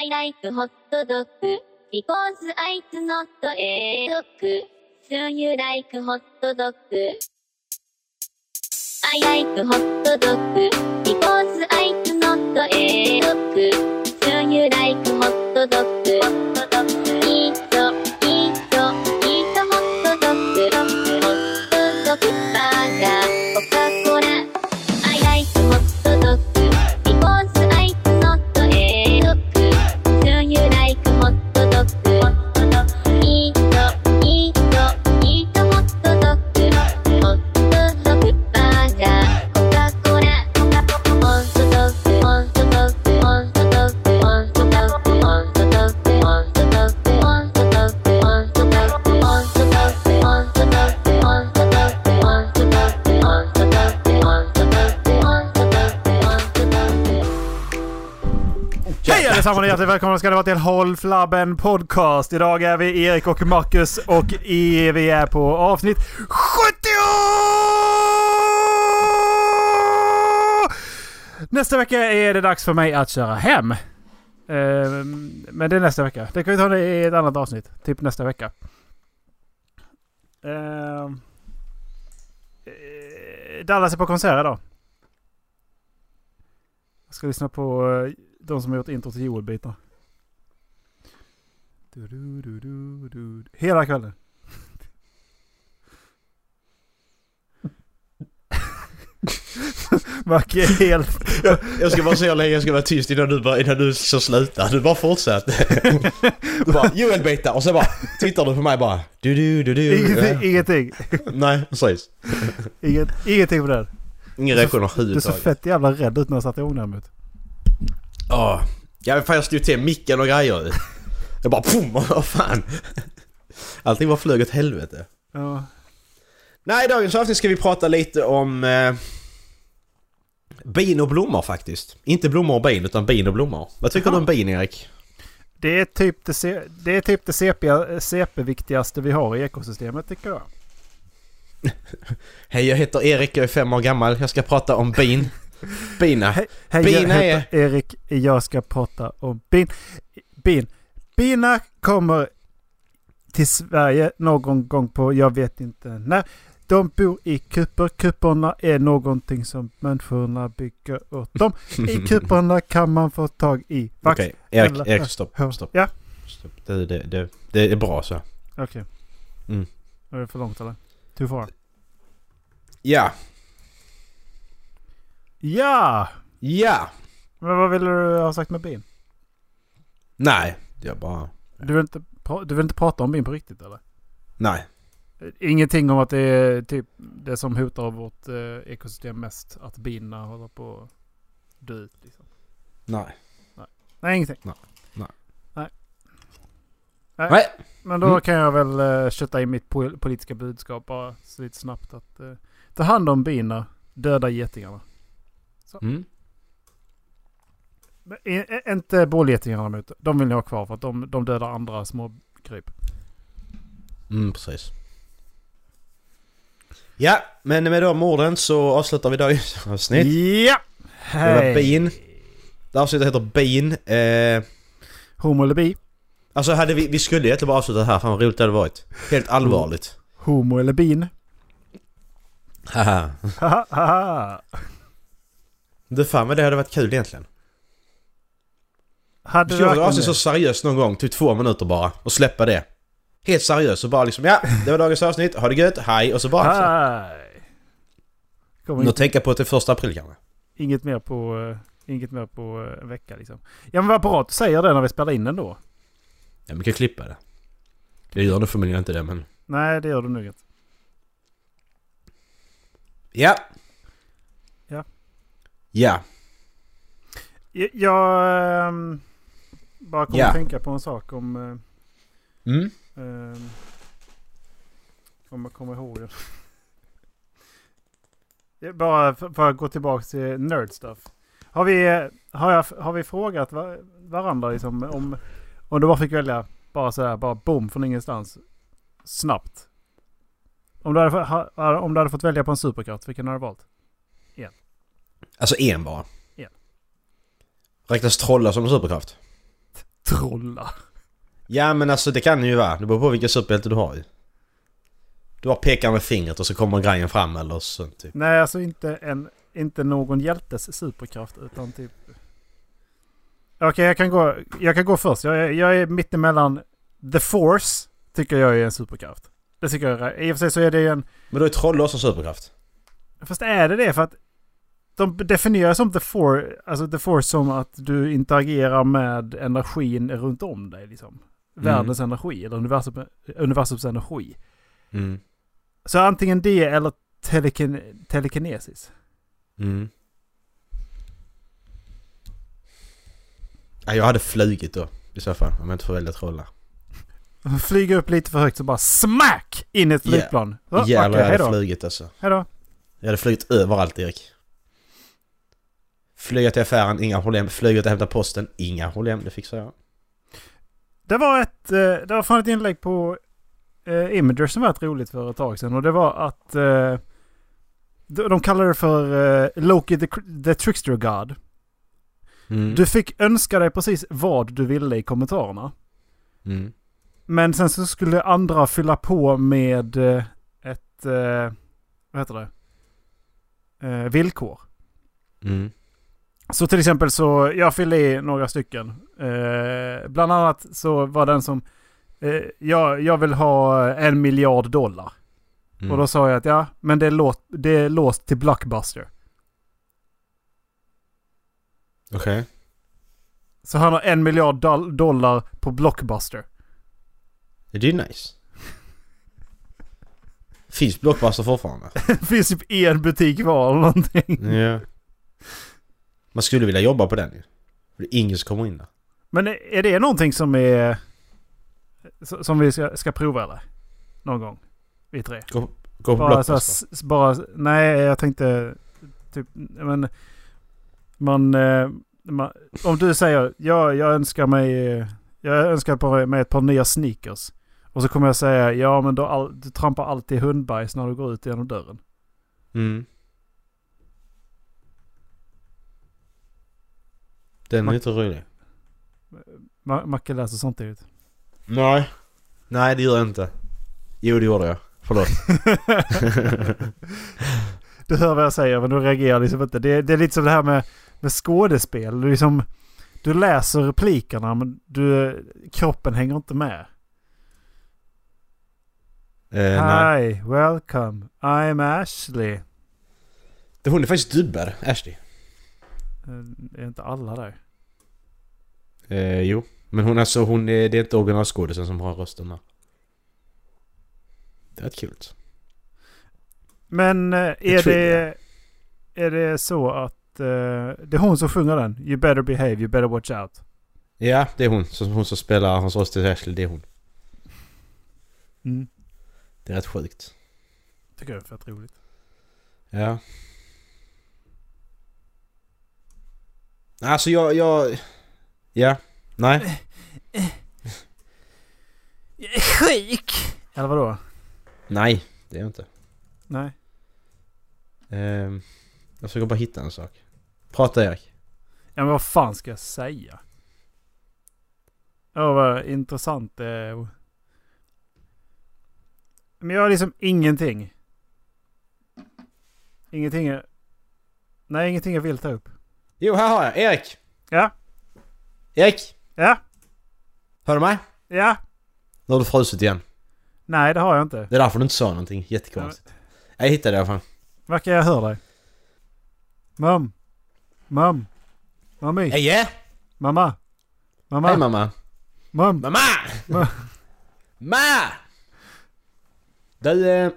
I like hot dog because it's not a dog. Do you like hot dog? I like hot dog because it's not a dog. Allesammans och hjärtligt välkomna ska det vara till Håll Flabben Podcast. Idag är vi Erik och Marcus och vi är på avsnitt 70! Nästa vecka är det dags för mig att köra hem. Ehm, men det är nästa vecka. Det kan vi ta i ett annat avsnitt. Typ nästa vecka. Ehm, eh, Dallas är på konsert idag. Jag ska lyssna på eh, de som har gjort intro till Joel-bitar. Du, du, du, du, du. Hela kvällen. Macke är helt... Jag, jag ska bara se hur länge jag ska vara tyst innan du, bara, innan du så slutar. Du bara fortsätter. Du bara Joel beta och så bara tittar du på mig bara du du du du. Ingenting. ingenting. Nej precis. Inget, ingenting på det. Ingen reaktion Du är så överhuvudtaget. fett jävla rädd ut när jag satte igång den Ja men fan jag stod till micken och grejer. Jag bara pum, vad fan. Allting bara flög åt helvete. Ja. Nej, i dagens avsnitt ska vi prata lite om eh, bin och blommor faktiskt. Inte blommor och bin utan bin och blommor. Vad tycker Jaha. du om bin Erik? Det är typ det, C- det, är typ det CP, CP-viktigaste vi har i ekosystemet tycker jag. Hej, jag heter Erik, jag är fem år gammal. Jag ska prata om bin. Bina. Hej, jag Bina heter Erik. Jag ska prata om bin. Bin. Bina kommer till Sverige någon gång på, jag vet inte när. De bor i kupor. Kuporna är någonting som människorna bygger åt dem. I kuporna kan man få tag i vax. Okej, Erik, eller- Erik stopp. Stopp. Ja, stopp. Det, det, det, det är bra så. okej. Mm. Är det för långt eller? Too far? Ja, Ja! ja. Men vad ville du ha sagt med bin? Nej, jag bara... Du vill inte, du vill inte prata om bin på riktigt eller? Nej. Ingenting om att det är typ det som hotar vårt eh, ekosystem mest. Att bina håller på att dö ut. Liksom. Nej. Nej, ingenting. Nej. Nej. Nej. Nej. Men då Mm. kan jag väl uh, kötta in mitt po- politiska budskap bara så lite snabbt. Att eh, ta hand om bina, döda getingarna. Mm. Men, i- i- inte bålgetingarna däremot. De vill ni ha kvar för att de, de dödar andra små kryp. Mm, precis. Ja, men med de orden så avslutar vi dagens avsnitt. Ja! Det var Hej! bin. Det avsnittet heter bin. Eh, Homo eller bi? alltså hade vi, vi skulle egentligen bara avsluta här, fan vad roligt det hade varit. Helt allvarligt. Homo eller bin? Haha. Haha, Det fan men det hade varit kul egentligen. Hade ett verkligen avsnitt så det? seriöst någon gång, typ två minuter bara. Och släppa det. Helt seriöst och bara liksom ja, det var dagens avsnitt, ha det gött, hej och så bara... Så. Hej! Kommer Nå inte, tänka på att det är första april kanske. inget mer på, eh, inget mer på eh, en vecka liksom. Ja men vad bra att du säger det när vi spelar in den då. Ja, vi kan klippa det. Jag gör nog förmodligen inte det men... Nej det gör du nog inte. Ja. Ja. Jag, jag ehm, bara kommer Ja. att tänka på en sak om... eh, Mm. ehm, om jag kommer ihåg det. Bara för, för att gå tillbaka till nerd stuff. Har vi, har jag, har vi frågat va- varandra liksom om, om du bara fick välja bara sådär, bara boom från ingenstans. Snabbt. Om du hade, om du hade fått välja på en superkraft, vilken hade du valt? Alltså en bara. En. Räknas trollar som en superkraft? trolla. Ja men alltså det kan det ju vara. Det beror på vilken superhjälte du har ju. Du har pekar med fingret och så kommer grejen fram eller sånt typ. Nej, alltså inte, en, inte någon hjältes superkraft utan typ... Okej, jag, kan gå, jag kan gå först. Jag, är- jag är mittemellan The Force, tycker jag är en superkraft. Det tycker jag. I och för sig så är det ju en... Men då är troll också superkraft. Fast är det det? För att de definierar som the force, alltså the force som att du interagerar med energin runt om dig. Liksom. Världens energi eller universum, universums energi. Mm. Så antingen det eller teleken, telekinesis. Mm. Ja, jag hade flugit då i så fall om jag inte får välja trolla. Flyger upp lite för högt så bara smack in i ett flygplan. Så, Jävlar okej, jag hade hejdå. flugit alltså. Hejdå. Jag hade flugit överallt Erik. Flyga till affären, inga problem. Flyga till hämta posten, inga problem. Det fixar jag. Det var ett, eh, det var fan ett inlägg på eh, Imager som var rätt roligt för ett tag sedan. Och det var att eh, de, de kallar det för eh, Loki the, the Trickster God. Mm. Du fick önska dig precis vad du ville i kommentarerna. Mm. Men sen så skulle andra fylla på med eh, ett, eh, vad heter det? Villkor. Mm. Så till exempel så, jag fyllde i några stycken. Eh, bland annat så var den som, eh, jag, jag vill ha en miljard dollar. Mm. Och då sa jag att ja, men det är, låst, det är låst till Blockbuster. Okej. Så han har en miljard doll- dollar på Blockbuster. Det är ju nice. Finns Blockbuster fortfarande? finns typ en butik kvar eller någonting. ja. Man skulle vilja jobba på den ju. Det är ingen som kommer in där. Men är det någonting som är... Som vi ska, ska prova eller? Någon gång? Vi tre. Gå, gå på Bara så bara... Nej, jag tänkte... Typ... Men... Man... eh, man om du säger ja, jag önskar mig... Jag önskar mig ett par nya sneakers. Och så kommer jag säga ja men då all, du trampar alltid hundbajs när du går ut genom dörren. Mm. Den är Man- inte rolig. Ma- Macke läser sånt ut. Nej. Nej det gör jag inte. Jo det gjorde jag. Förlåt. Du hör vad jag säger men du reagerar liksom inte. Det, det är lite som det här med, med skådespel. Du, liksom, du läser replikerna men du, kroppen hänger inte med. eh, nej. Hi, welcome. I'm Ashley. Det- Hon är faktiskt dubbad, Ashley. Eh, Är inte alla där? Eh, jo. Men hon alltså, hon är, det är inte originalskådisen som har rösten där. Det är rätt kul. Men eh, är det, är det så att eh, det är hon som sjunger den? You better behave, you better watch out. Ja, det är hon. Som, hon som spelar hans röst till Ashley, det är hon. Mm. Det är rätt sjukt. Tycker jag är fett roligt. Ja. Alltså jag, jag... Ja. Nej. Jag är sjuk! Eller vadå? Nej, det är jag inte. Nej. Ehm, jag försöker bara hitta en sak. Prata Erik. Ja men vad fan ska jag säga? Ja vad intressant det är. Men jag har liksom ingenting. Ingenting jag... Nej ingenting jag vill ta upp. Jo, här har jag. Erik! Ja? Erik! Ja? Hör du mig? Ja? Nu har du frusit igen. Nej det har jag inte. Det är därför du inte sa någonting. Jättekonstigt. Jag hittade det i alla fall. Verkar jag höra dig? Mam? Mami? Hej! yeah. Mamma? Mamma? Hej mamma! Mam? Mamma! Ma- Ma! Du, eh,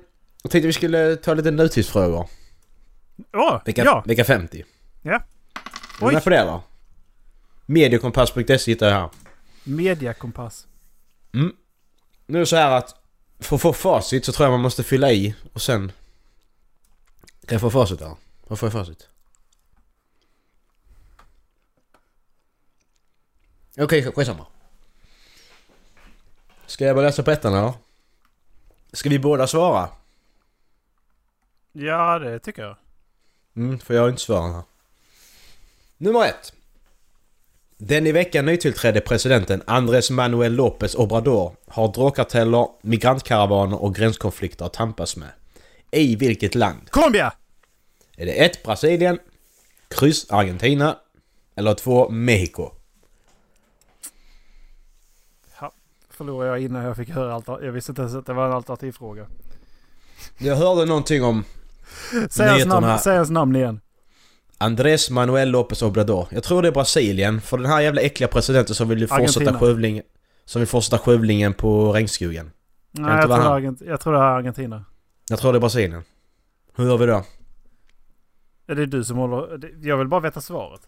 jag tänkte vi skulle ta lite nutidsfrågor. Åh! Vecka, ja! vecka 50. Ja. Är du med på det eller? Mediekompass.se hittar jag här. Mediakompass. Mm. Nu är det så här att för att få facit så tror jag man måste fylla i och sen... Kan jag få facit där? Vad får jag facit? Okej, okay, skitsamma. Ska jag börja läsa på ettan eller? Ska vi båda svara? Ja det tycker jag. Mm, för jag har inte svaren här. Nummer ett. Den i veckan nytillträdde presidenten Andrés Manuel López Obrador har drogkarteller, migrantkaravaner och gränskonflikter att tampas med. I vilket land? Colombia! Är det 1. Brasilien, kryss Argentina eller 2. Mexiko? Ja, förlorade jag innan jag fick höra allt. Jag visste inte ens att det var en alternativfråga. Jag hörde någonting om Säg hans, namn, säg hans namn igen. Andrés Manuel López Obrador. Jag tror det är Brasilien, för den här jävla äckliga presidenten som vill fortsätta skövlingen... Som vill fortsätta skövlingen på regnskogen. Nej, jag, vara tror det han. Jag tror det är Argentina. Jag tror det är Brasilien. Hur gör vi då? Är det du som håller... Jag vill bara veta svaret.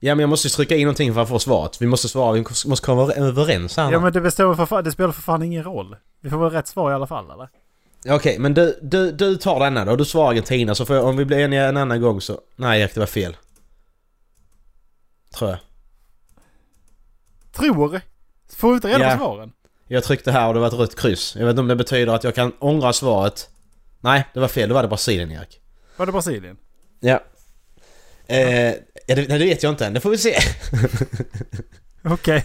Ja men jag måste ju trycka in någonting för att få svaret. Vi måste svara, vi måste komma överens här. Ja men det, för fan, det spelar för fan ingen roll. Vi får väl rätt svar i alla fall eller? Okej, men du, du, du tar denna då. Du svarar Argentina så får jag, om vi blir eniga en annan gång så... Nej Erik, det var fel. Tror jag. Tror? Får vi inte reda Ja. på svaren? Jag tryckte här och det var ett rött kryss. Jag vet inte om det betyder att jag kan ångra svaret. Nej, det var fel. Det var det Brasilien Erik. Var det Brasilien? Ja. Eh, ja, det, nej, det vet jag inte än. Det får vi se. Okej.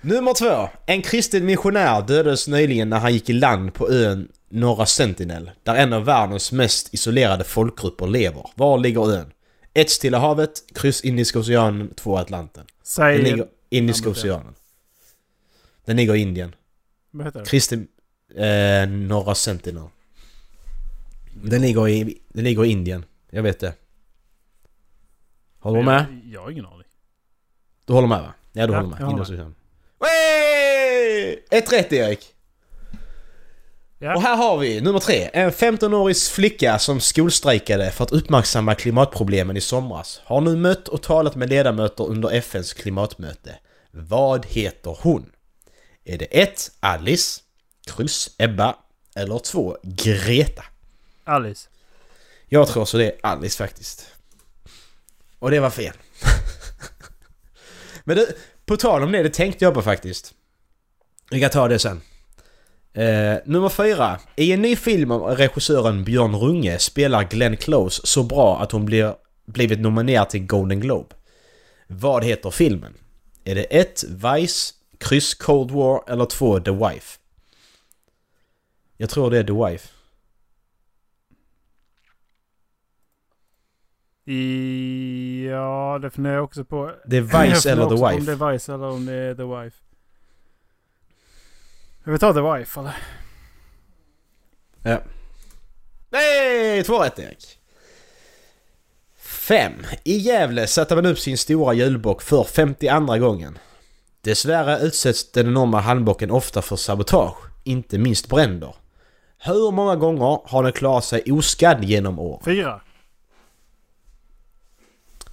Nummer två. En kristen missionär dödades nyligen när han gick i land på ön Norra Sentinel, där en av världens mest isolerade folkgrupper lever. Var ligger ön? 1. Stilla havet, kryss Indiska oceanen, 2. Atlanten. Den Säg... ligger Indiska namnet oceanen. Den ligger i Indien. Vad heter det? Kristen... Eh, Norra Sentinel. Den ligger i, den ligger i Indien. Jag vet det. Håller du med? Jag, jag har ingen aning. Du håller med va? Ja du Ja, håller med. Indiska oceanen. Ett rätt Erik! Ja. Och här har vi nummer tre. En 15-årig flicka som skolstrejkade för att uppmärksamma klimatproblemen i somras har nu mött och talat med ledamöter under FNs klimatmöte. Vad heter hon? Är det 1. Alice, kryss Ebba eller 2. Greta? Alice. Jag tror så det är Alice faktiskt. Och det var fel. Men du, på tal om det, det tänkte jag på faktiskt. Vi kan ta det sen. Eh, nummer fyra. I en ny film av regissören Björn Runge spelar Glenn Close så bra att hon blir, blivit nominerad till Golden Globe. Vad heter filmen? Är det 1. Vice, kryss Cold War eller 2. The Wife? Jag tror det är The Wife. I... Ja, det funderar jag också på. Det är Vice eller The Wife. Om det är Vice eller om det är The Wife. Jag vill ta The Wife eller? Ja. Nej, två rätt Erik. 5. I Gävle satte man upp sin stora julbock för 52 gången. Dessvärre utsätts den enorma handbocken ofta för sabotage, inte minst bränder. Hur många gånger har den klarat sig oskadd genom år? Fyra.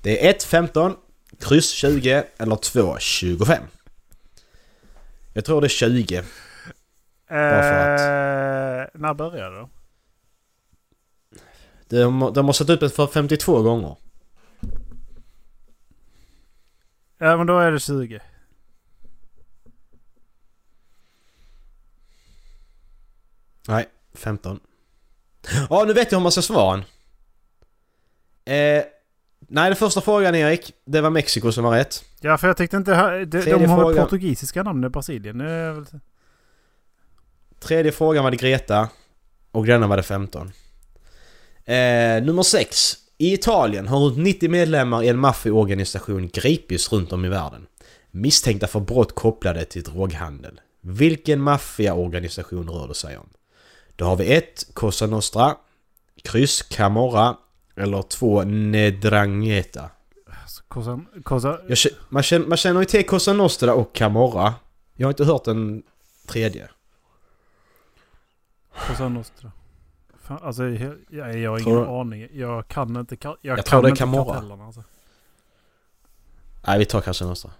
Det är 1, 15, kryss 20 eller 2, 25. Jag tror det är 20. För Eh, när började det då? De, de har satt upp den för 52 gånger. Ja men då är det 20. Nej, 15. Ja, nu vet jag hur man ska svara. Eh, nej, den första frågan Erik, det var Mexiko som var rätt. Ja för jag tyckte inte... ha- De, de har väl frågan. portugisiska namn i Brasilien? Det är väl... Tredje frågan var det Greta. Och denna var det 15. Eh, nummer 6. I Italien har runt 90 medlemmar i en maffiaorganisation gripits runt om i världen. Misstänkta för brott kopplade till droghandel. Vilken maffiaorganisation rör det sig om? Då har vi 1. Cosa Nostra. Kryss Camorra. Eller 2. Nedrangheta. Alltså, Cosa... Cosa... Jag, man, känner, man känner ju till Cosa Nostra och Camorra. Jag har inte hört den tredje. Cosa Nostra. Fan, alltså jag, jag, jag har ingen du- aning. Jag kan inte... Jag, Jag kan tror det är inte Camorra. kartellerna alltså. Nej, vi tar Cosa Nostra.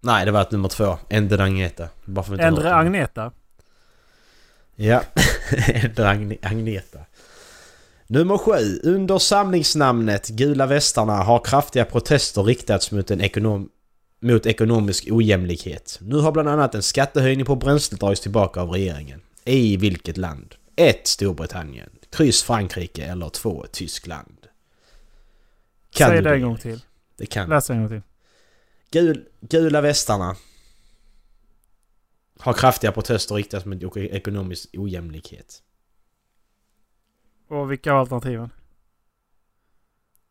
Nej, det var ett nummer två. Endrangheta. Bara för att vi inte Endre. Agneta. Ja, Endre Agneta. Nummer sju. Under samlingsnamnet Gula Västarna har kraftiga protester riktats mot, en ekonom mot ekonomisk ojämlikhet. Nu har bland annat en skattehöjning på bränsle dragits tillbaka av regeringen. I vilket land? 1. Storbritannien. Kryss Frankrike eller 2. Tyskland. Kan Säg det en gång till. Det kan Läs en gång till. Gul, gula västarna har kraftiga protester riktats mot ekonomisk ojämlikhet. Och vilka var alternativen?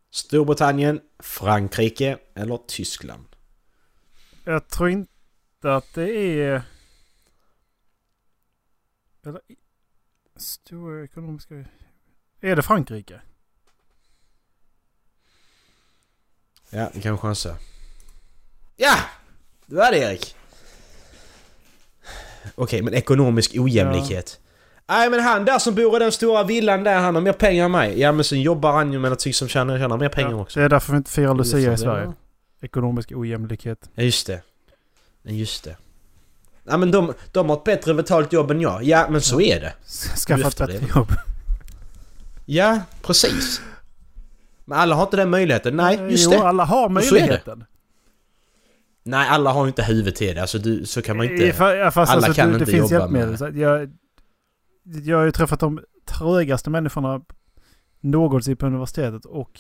Storbritannien, Frankrike eller Tyskland? Jag tror inte att det är... Eller... Stora ekonomiska... Är det Frankrike? Ja, vi kan chansa. Ja! Det var det Erik! Okej, men ekonomisk ojämlikhet. Nej men han där som bor i den stora villan där, han har mer pengar än mig. Ja men sen jobbar han ju med något som tjänar, tjänar mer pengar Ja, också. Det är därför vi inte firar Lucia i Sverige. Ekonomisk ojämlikhet. Ja just det. Just det. Ja men de, de har ett bättre betalt jobb än jag. Ja men så är det. Skaffa ett bättre det. jobb. Ja, precis. Men alla har inte den möjligheten. Nej, just jo, det. alla har det. möjligheten. Nej, alla har inte huvud till det. Alltså du, så kan man inte... fa- ja, fast alla alltså, kan det, det inte finns jobba med- att jag, jag har ju träffat de trögaste människorna någonsin på universitetet. Och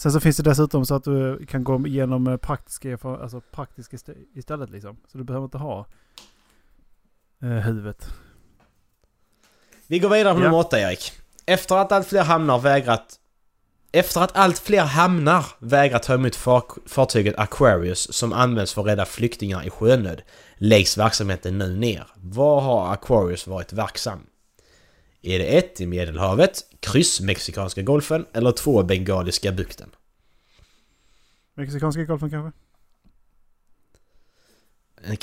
sen så finns det dessutom så att du kan gå igenom eh, praktiska, alltså praktiska istä- istället liksom. Så du behöver inte ha eh, huvudet. Vi går vidare på Ja. nummer åtta, Erik. Efter att allt fler hamnar vägrat... Efter att allt fler hamnar vägrat ta emot far- fartyget Aquarius som används för att rädda flyktingar i sjönöd läggs verksamheten nu ner. Var har Aquarius varit verksam? Är det ett i Medelhavet, kryss Mexikanska golfen eller två Bengaliska bukten? Mexikanska golfen kanske?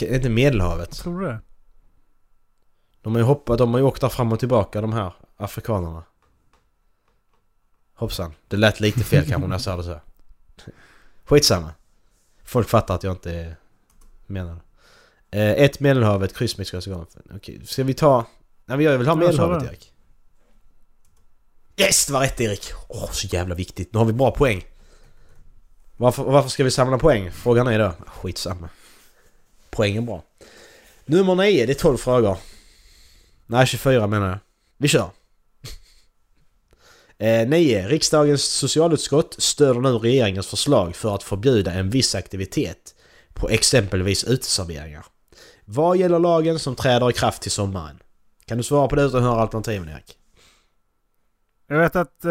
Är inte Medelhavet? Tror du det? De har ju hoppat, de har ju åkt där fram och tillbaka de här afrikanerna. Hoppsan, det lät lite fel kanske när jag sa det så. Skitsamma. Folk fattar att jag inte menar det. Eh, ett Medelhavet, kryss Mexikanska golfen. Okej, ska vi ta... Nej men jag vill ha Medelhavet. Erik. Yes, det var rätt Erik! Åh, så jävla viktigt. Nu har vi bra poäng. Varför, varför ska vi samla poäng? Frågan är då. Skitsamma. Poäng är bra. Nummer 9, det är 12 frågor. Nej, 24 menar jag. Vi kör! Eh, 9. Riksdagens socialutskott stöder nu regeringens förslag för att förbjuda en viss aktivitet på exempelvis uteserveringar. Vad gäller lagen som träder i kraft till sommaren? Kan du svara på det utan att höra alternativen Erik? Jag vet att eh,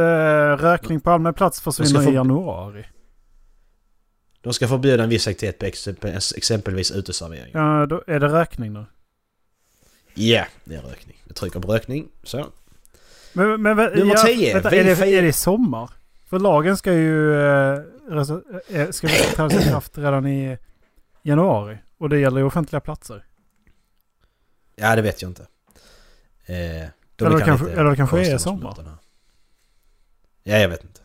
rökning på allmän plats försvinner få- i januari. De ska förbjuda en viss aktivitet på ex- exempelvis uteserveringar. Ja, då är det rökning då? Ja, det är rökning. Jag trycker på rökning. Så. Men, men, vä- Nummer ja, 10, Vänta, är, det, är det sommar? För lagen ska ju eh, resu- eh, ska träda i kraft redan i januari. Och det gäller ju offentliga platser. Ja, det vet jag inte. Eh, Eller det kanske- eller det kanske är sommar. Ja, jag vet inte.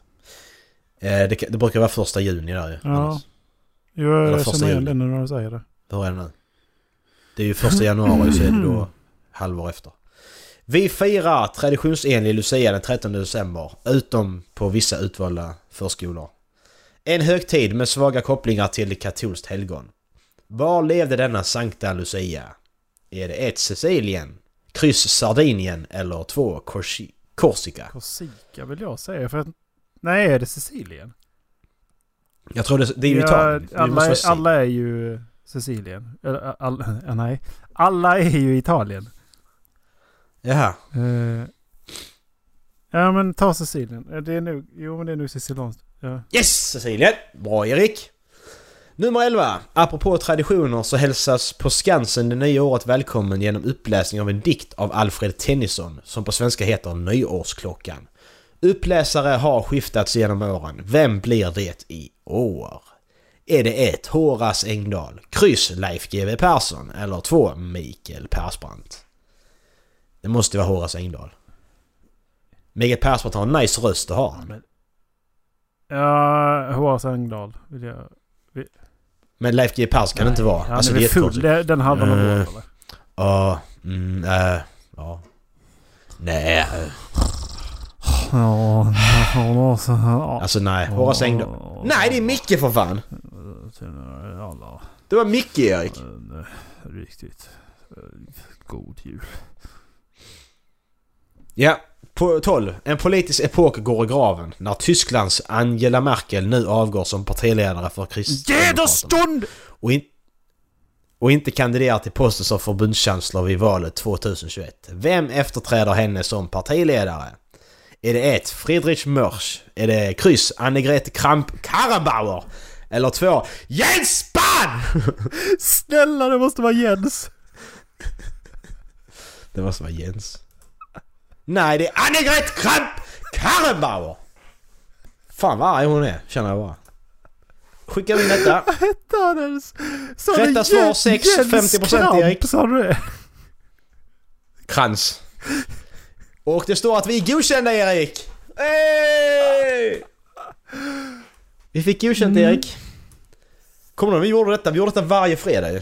Eh, det, det brukar vara första juni där ju. Ja. Jo, jag första känner igen det nu när du säger det. Hur är det nu? Det är ju första januari så är det då halvår efter. Vi firar traditionsenlig Lucia den 13 december, utom på vissa utvalda förskolor. En högtid med svaga kopplingar till katolskt helgon. Var levde denna Sankta Lucia? Är det 1. Sicilien, kryss Sardinien eller 2. Corsi- Korsika? Korsika vill jag säga. För att, nej, är det Sicilien? Jag tror det, det är ju Ja, Italien. Det alla, är, Sicilien. alla är ju Sicilien. All, ja, nej. Alla är ju Italien. Jaha. Eh, ja, men ta Sicilien. Det är nog, jo, men det är nog sicilianskt. Ja. Yes Cecilien! Bra Erik! Nummer 11. Apropå traditioner så hälsas på Skansen det nya året välkommen genom uppläsning av en dikt av Alfred Tennyson som på svenska heter Nyårsklockan. Uppläsare har skiftats genom åren. Vem blir det i år? Är det 1. Horace Engdahl, kryss Leif GW Persson eller 2. Mikael Persbrandt? Det måste vara Horace Engdahl. Mikael Persbrandt har en nice röst att ha. han. ja, Horace Engdahl vill jag... Men Leif GW Persson kan det inte vara. Han Alltså är det är väl full. den halvan av Eh. året eller? Ja, mm, äh, ja. Nej, Ja, alltså nej. Horace Engdahl. Nej, det är Micke för fan! Det var Micke Erik. riktigt eh, god jul. Ja, På 12. En politisk epok går i graven när Tysklands Angela Merkel nu avgår som partiledare för Kristdemokraterna. Och, in, och inte kandiderar till posten som förbundskansler vid valet 2021. Vem efterträder henne som partiledare? Är det 1. Friedrich Mörsch? Är det kryss Annegret Kramp-Karrenbauer? Eller 2. Jens Spahn! Snälla det måste vara Jens! Det måste vara Jens. Nej, det är Annegret Kramp-Karrenbauer! Fan vad arg hon är, känner jag bara. Skicka in detta. Vad hette han ens? Rätta svar Jens- 6, Jens 50% Kramp, Erik. Sa du det? Krans. Och det står att vi är godkända Erik! Hey! Vi fick godkänt Mm. Erik. Kommer du vi gjorde detta? Vi gjorde detta varje fredag ju.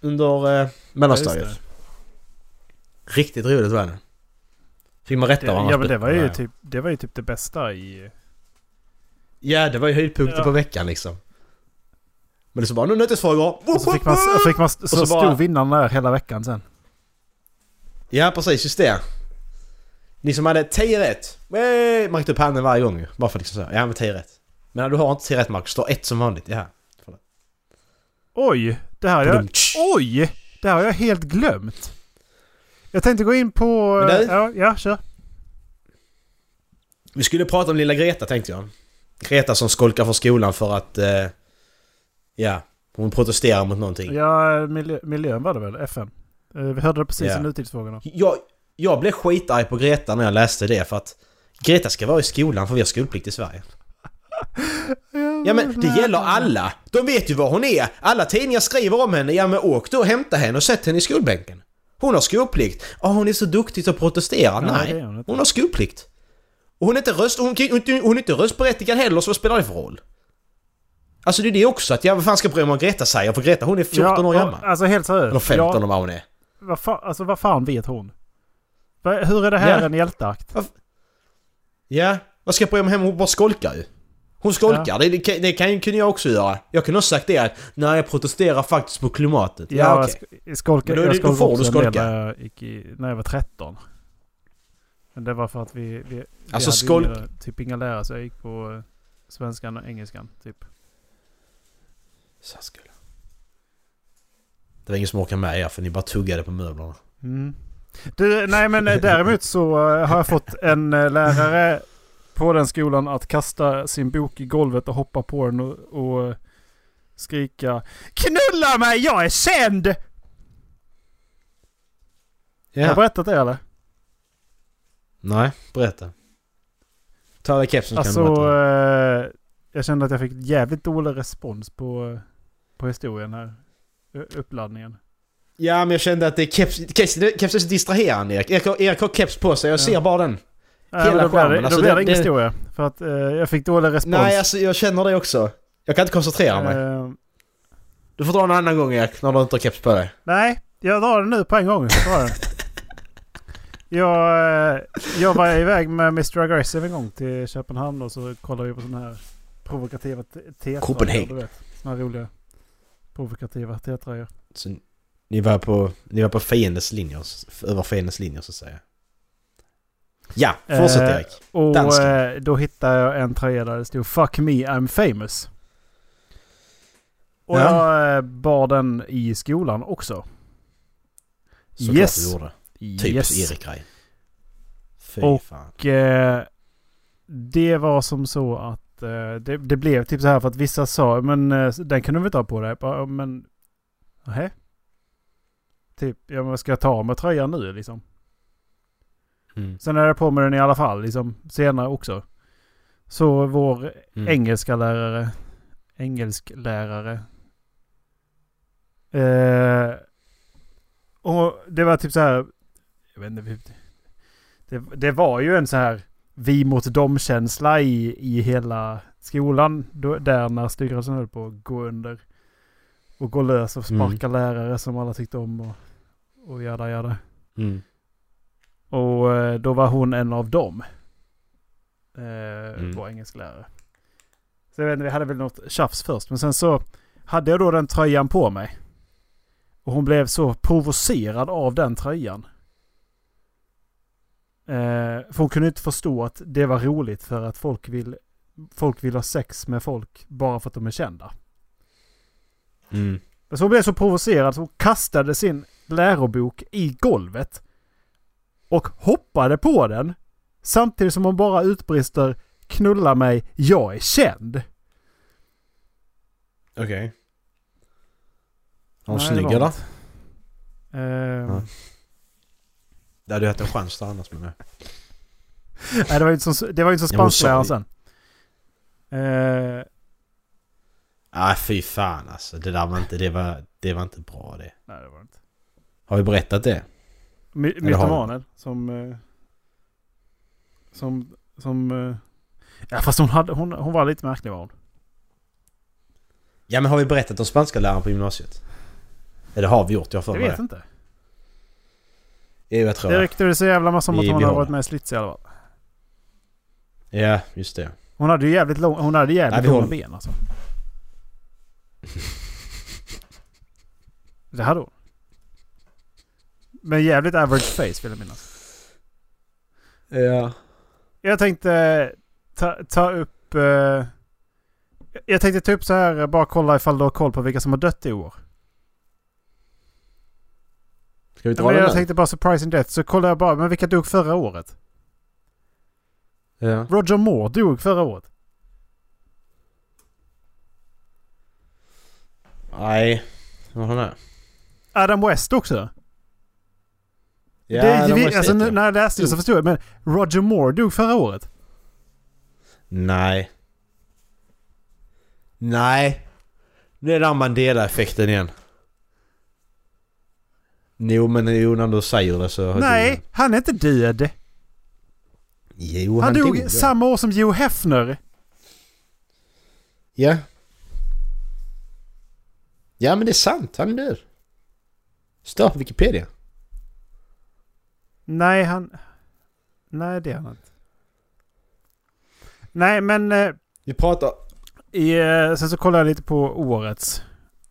Under eh, mellanstadiet. Riktigt roligt var det. Fick man rätta varandra. ja men det var ju typ det, var ju typ det bästa i... Ja, det var ju höjdpunkten Ja. på veckan liksom. Men det så bara, nu nötesfrågor! Och så fick man, så fick man så, så bara- stod vinnaren där hela veckan sen. Ja precis, just det. Ni som hade 10 rätt. Hey! Man räckte upp handen varje gång. Bara för liksom så. Ja men 10 rätt. Men du har inte 10 rätt Marcus, står ett som vanligt. Ja. Oj! Det här har jag... Oj! Det här har jag helt glömt. Jag tänkte gå in på... Men du- Ja, ja, kör. Vi skulle prata om lilla Greta tänkte jag. Greta som skolkar från skolan för att... Eh, ja, hon protesterar mot någonting. Ja, miljö, miljön var det väl? FN? Eh, Vi hörde det precis Ja. i nutidsfrågorna. Jag, jag blev skitarg på Greta när jag läste det för att Greta ska vara i skolan för vi har skolplikt i Sverige. Ja men det gäller alla! De vet ju var hon är! Alla tidningar skriver om henne. Ja men åk då och hämta henne och sätt henne i skolbänken. Hon har skolplikt. Ja hon är så duktig att protestera. Ja, Nej, är hon hon har skolplikt. Och hon är inte röst... Hon, hon, hon är inte röstberättigad heller så vad spelar det för roll? Alltså det är det också att jag vad fan ska jag bry mig om Greta säger för Greta hon är 14 år ja, gammal. Alltså helt seriöst. Eller 15 Ja, eller vad hon är. vad, fan, alltså, vad fan vet hon? Hur är det här Ja. en hjälteakt? Ja, vad ska jag bry mig om? Hon bara skolkar ju. Hon skolkar, det, det, kan- det kan, kunde jag också göra. Jag kunde ha sagt det att nej jag protesterar faktiskt på klimatet. Ja, Ja, okej. sk- skolka, då- jag skolkade får också du skolka. när jag, gick i, när jag var 13. Men det var för att vi, vi, vi Alltså, hade skolk- inga, typ inga lärare så jag gick på eh, svenskan och engelskan typ. Särskola. Det var ingen som orkade med er för ni bara tuggade på möblerna. Mm. Du, nej men eh, däremot så eh, har jag fått en lärare på den skolan att kasta sin bok i golvet och hoppa på den och, och skrika Knulla mig, jag är känd! Har jag Ja. berättat det eller? Nej, berätta. Ta av dig kepsen så kan Alltså, du berätta. eh, jag kände att jag fick jävligt dålig respons på, eh, på historien här. Uppladdningen. Ja men jag kände att det är keps, keps, keps är så distraherande Erik. Erik, har- Erik har keps på sig, jag Ja. ser bara den. Nej, Hela men då blir det, skärmen, då alltså blir det- det ingen det- historia. För att eh, jag fick dålig respons. Nej alltså jag känner det också. Jag kan inte koncentrera mig. Eh, Du får dra en annan gång Erik, när du inte har keps på dig. nej, jag drar den nu på en gång. Jag, jag, eh, jag var iväg med Mr. Aggressive en gång till Köpenhamn och så kollade vi på sådana här provokativa te- teatrar. Copenhagen. Du vet, såna här roliga provokativa teatrar. Så ni var på, ni var på fiendens linjer, över fiendens linjer så att säga. Ja, fortsätt Eh, Erik. Och Dansken. eh, då hittade jag en tröja där det stod Fuck me I'm famous. Och Ja. jag eh, bar den i skolan också. Såklart yes. du gjorde. Typ yes. Erik-grej. Fy Och- eh, det var som så att eh, det, det blev typ så här för att vissa sa men eh, den kan du väl ha på dig? Jag bara, "Ja, Men nej. Typ, ja men ska jag ta med tröjan nu liksom? Mm. Sen är jag på med den i alla fall liksom senare också. Så vår Mm. engelska lärare, engelsklärare. Eh, och det var typ så här, jag vet inte, det, det var ju en så här vi mot dem-känsla i, i hela skolan. Då, där när styrelsen höll på att gå under. Och gå lös och sparka lärare som alla tyckte om och, och jada jada. Mm. Och eh, då var hon en av dem. Eh, Mm. Vår engelsklärare. Så jag vet inte, vi hade väl något tjafs först. Men sen så hade jag då den tröjan på mig. Och hon blev så provocerad av den tröjan. Eh, för hon kunde inte förstå att det var roligt för att folk vill, folk vill ha sex med folk bara för att de är kända. Mm. Men så hon blev så provocerad så hon kastade sin lärobok i golvet. Och hoppade på den. Samtidigt som hon bara utbrister knulla mig, jag är känd. Okej. Var hon snygg eller? Ehm, Ja. Det hade ju haft en chans där annars men Nej, det var ju inte som, det var ju inte som spanskläraren sen. Eh, Nej fy fan alltså. Det där var inte, det var, det var inte bra det. nej, det var inte. Har vi berättat det? My, har mytomanen som... eh, som... Som... eh, ja, fast hon, hade, hon, hon var lite märklig var hon. Ja men har vi berättat om spanska läraren på gymnasiet? Eller har vi gjort? Jag har Jag vet det. inte. Jo jag tror Det det. ryktades så jävla massa om att hon hade behåller. varit med i Slits i alla fall. Ja, just det. Hon hade ju jävligt lång, hon hade jävligt Nej, långa håller- ben alltså. Det hade hon. Men jävligt average face vill jag minnas. Ja. Jag tänkte ta, ta upp... eh, jag tänkte ta upp så här, bara kolla ifall du har koll på vilka som har dött i år. Ska vi Ja, dra den jag nu? tänkte bara surprising death, så kollar jag bara, men vilka dog förra året? Ja. Roger Moore dog förra året. Nej. Vad har han är? Adam West också. Ja, det, de vi, alltså, ja. när jag läste det så förstod jag, men Roger Moore dog förra året. Nej. Nej. Det är den Mandela-effekten igen. Jo men jo, när du säger det så... Nej, han är inte död. Jo, Han, dog ja. samma år som Joe Hefner. Ja. Ja men det är sant, han är död. Står på Wikipedia. Nej, han... Nej, det är han inte. Nej, men... Eh, Vi pratar... i, eh, sen så kollar jag lite på årets.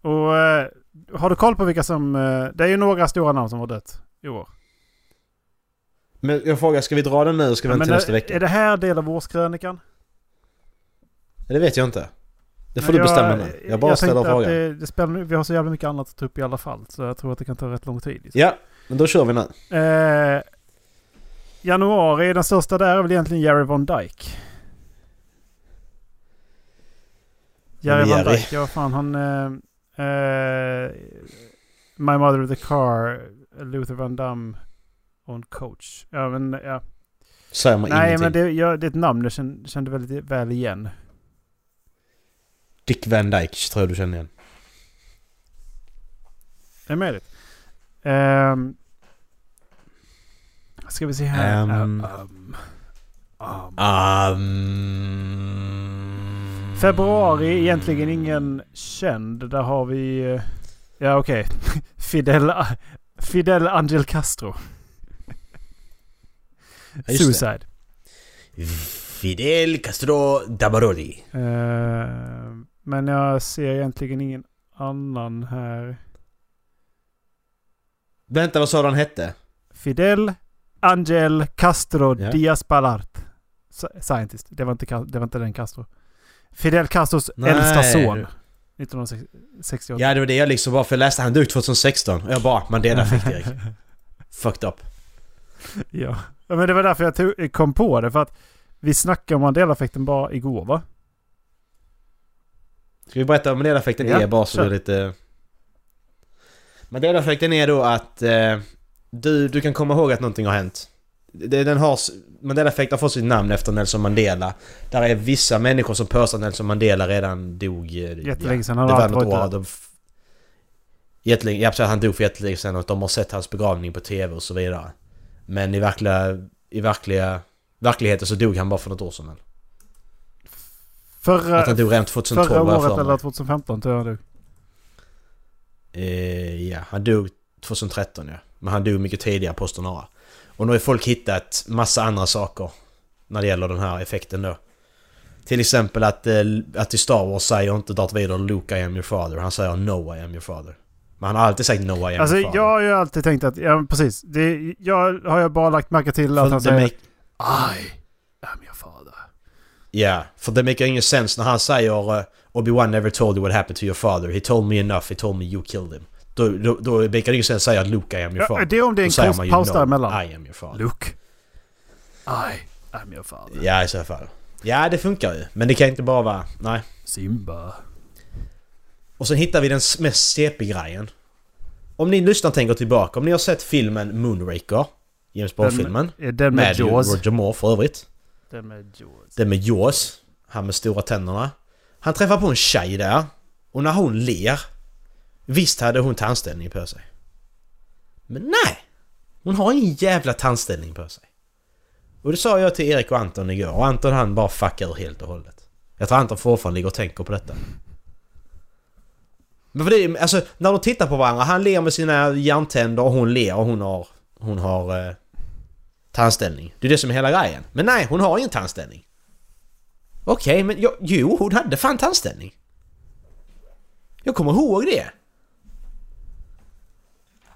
Och eh, har du koll på vilka som... Det är ju några stora namn som har dött i år. Men jag frågar, ska vi dra den nu eller ska vi Ja, vänta till nästa är, vecka? är det här del av årskrönikan? Det vet jag inte. Det får Men du bestämma nu. Jag bara ställer tänkte att frågan. Det, det spelar, vi har så jävla mycket annat att ta upp i alla fall. Så jag tror att det kan ta rätt lång tid. Liksom. Ja, men då kör vi nu. Eh, januari, den största där är väl egentligen Jerry Von Dyke. Jerry Jerry? Dyke, ja fan han... Eh, eh, My Mother the Car, Luther Van Damme och en coach. Ja men ja. Säger man Nej ingenting. men det, ja, det är ett namn jag kände, kände väldigt väl igen. Dick Van Dyke tror jag du känner igen. Det är möjligt. Um, ska vi se här. Ehm. Um, um, Um... Februari, egentligen ingen känd. Där har vi... Ja okej. Fidel, Fidel Angel Castro. det. Suicide. Fidel Castro Dabaroli. Eh, men jag ser egentligen ingen annan här. Vänta, vad sa du han hette? Fidel Angel Castro Ja. Diaz Balart. Sci- Scientist. Det var, inte, det var inte den Castro. Fidel Castros Nej, äldsta son. du. 1968. Ja, det var det jag liksom bara för jag läste han dog 2016 och jag bara Mandela fick Erik. Fucked up. ja. ja. Men det var därför jag tog, kom på det. För att vi snackade om Mandela-effekten bara igår va? Ska vi berätta vad Mandela-effekten Ja, är bara så det är lite... Mandela-effekten är då att eh, du, du kan komma ihåg att någonting har hänt. Det, den har, Mandela-effekten har fått sitt namn efter Nelson Mandela. Där är vissa människor som påstår att Nelson Mandela redan dog... eh, Jättelänge sedan. Det Han har var något år. De, jättelänge, ja, precis, han dog för jättelänge sedan och de har sett hans begravning på TV och så vidare. Men i verkliga... I verkliga... Verkligheten så dog han bara för något år sedan. Förra, Att han dog redan 2012 förra året eller 2015 tror jag du. Eh, ja, han dog 2013 ja. Men han dog mycket tidigare påstår några. Och nu har folk hittat massa andra saker när det gäller den här effekten då. Till exempel att, eh, att i Star Wars säger inte Darth Vader Luke I am your father. Han säger No I am your father. Men han har alltid sagt no I am Alltså your father. jag har ju alltid tänkt att, ja precis. Det, jag har ju bara lagt märke till att För han säger make- I am your father. Ja, för det makar ingen sens när han säger uh, Obi-Wan never told you what happened to your father. He told me enough. He told me you killed him. Då, då, då makar det sens att säga att Luke I am your Ja, father. det är om det är en kort ju paus däremellan. I am your father. Luke. I am your father. Ja, i så fall. Ja, det funkar ju. Men det kan inte bara vara... Nej. Simba. Och sen hittar vi den mest CP-grejen. Om ni lyssnar tänker tillbaka. Om ni har sett filmen Moonraker. James Bond-filmen. Är den med, Med Jaws? Roger Moore för övrigt. Den med Jaws. Den med Jaws. Han med stora tänderna. Han träffar på en tjej där. Och när hon ler. Visst hade hon tandställning på sig. Men nej! Hon har ingen jävla tandställning på sig. Och det sa jag till Erik och Anton igår. Och Anton han bara fuckar ur helt och hållet. Jag tror Anton fortfarande ligger och tänker på detta. Men för det, är- alltså när de tittar på varandra. Han ler med sina järntänder och hon ler och hon har... Hon har... Eh, tandställning. Det är det som är hela grejen. Men nej, hon har ingen tandställning. Okej, men jag, jo, hon hade fan tandställning. Jag kommer ihåg det.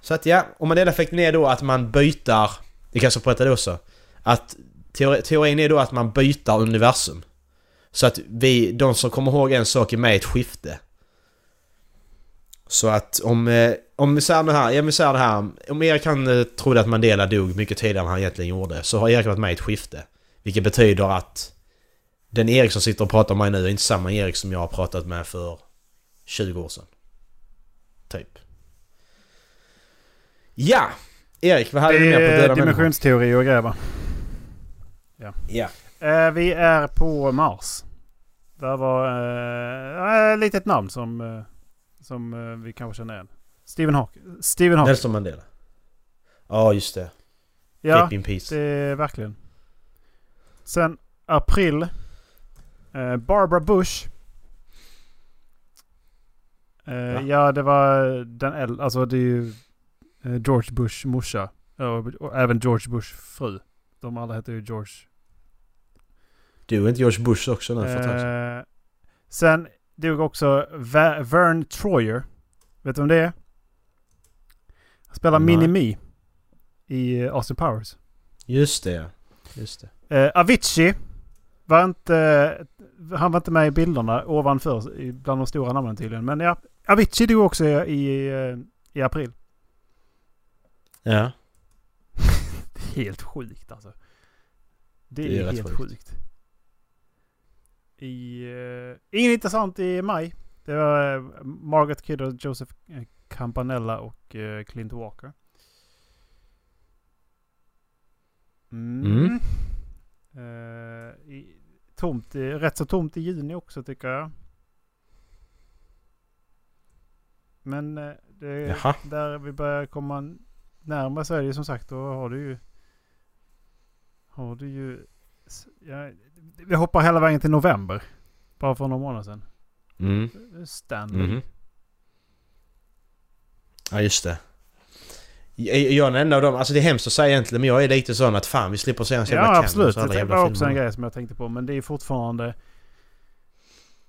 Så att ja, om man effekten är då att man byter... Det kanske jag det också. Att teori, teorin är då att man byter universum. Så att vi, de som kommer ihåg en sak är med i ett skifte. Så att om, eh, om vi säger det här, ja, vi säger det här. Om Erik han eh, trodde att Mandela dog mycket tidigare än han egentligen gjorde. Så har Erik varit med i ett skifte. Vilket betyder att den Erik som sitter och pratar med mig nu är inte samma Erik som jag har pratat med för 20 år sedan. Typ. Ja! Erik, vad hade du mer på döda dimensionsteori och grejer va? Ja. Eh, vi är på Mars. Där var eh, ett litet namn som, eh, som eh, vi kanske känner igen. Stephen Hawking. Stephen Hawking. Nelson Mandela. Ja, just det. Ja, in peace. det är verkligen. Sen april. Eh, Barbara Bush. Eh, Va? ja, det var den äldre. Alltså det är ju eh, George Bush morsa. Och, även George Bush fru. De alla heter ju George. Du är inte George Bush också nu för? Eh, sen dog också Va- Vern Troyer. Vet du vem det är? Han spelar Nej. Mini-Me i eh, Austin Powers. Just det, ja. Just det. Eh, Avicii var inte... Han var inte med i bilderna ovanför bland de stora namnen tydligen. Men ja, Avicii dog också i, i, eh, april. Ja. Helt sjukt alltså. Det, Det är är, helt sjukt. sjukt. I, eh, ingen intressant i maj. Det var eh, Margaret Kidder, Joseph Campanella och eh, Clint Walker. Mm. Mm. I, tomt, i, rätt så tomt i juni också tycker jag. Men eh, det, där vi börjar komma närmare ju som sagt då har du ju... Har du ju... Ja, vi hoppar hela vägen till november. Bara för några månader sedan. Mm. Stanley. Mhm. Ja, just det. Jag är den enda av dem, alltså det är hemskt att säga egentligen men jag är lite sån att fan vi slipper se en så jävla Ja absolut. Det var också en grej som jag tänkte på. Men det är fortfarande...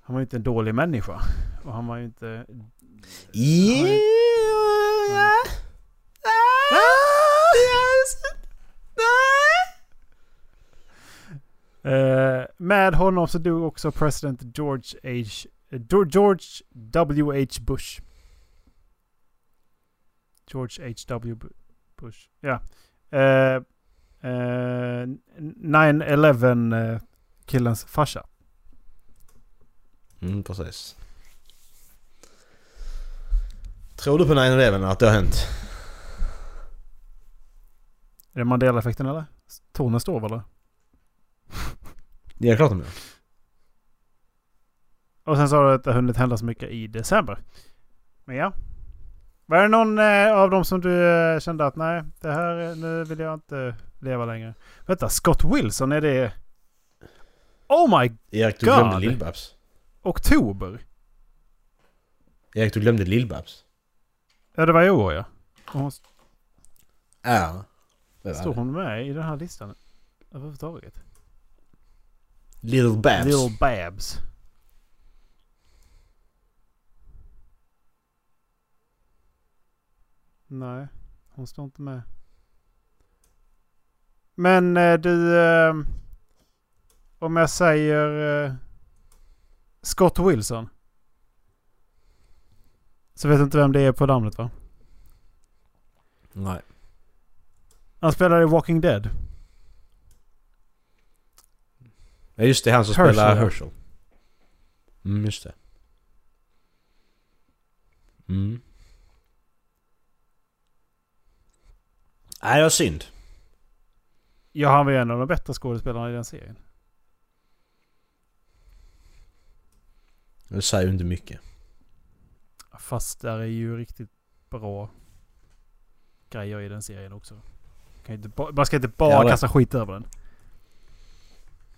Han var ju inte en dålig människa. Och han var ju inte... Eh, med honom så dog också president George H. George W.H. Bush. George H.W. Bu- Bush. Ja. Eh, eh, 9-11 eh, killens farsa. Mm, precis. Tror du på 9-11 att det har hänt? Är det Mandela-effekten eller? Tornen står eller? Det är klart de gör. Och sen sa du att det har hunnit hända så mycket i december. Men ja. Var det någon eh, av dem som du eh, kände att nej, det här, eh, nu vill jag inte leva längre. Vänta, Scott Wilson, är det... Oh my... Erik, du God. glömde Lill-Babs. Oktober? Erik, du glömde Lill-Babs. Ja, det var i år ja. Och hon, Ja. Det står hon med i den här listan överhuvudtaget? Little Babs. Little Babs. Nej, hon står inte med. Men eh, du... Eh, om jag säger eh, Scott Wilson. Så vet du inte vem det är på namnet va? Nej. Han spelar i Walking Dead. Ja just det, han som Herschel, spelar. Herschel. Mm, just det. Mm. Nej, det var synd. Ja, han var ju en av de bättre skådespelarna i den serien. Det säger ju inte mycket. Fast där är ju riktigt bra grejer i den serien också. Man ska inte bara det- kasta skit över den.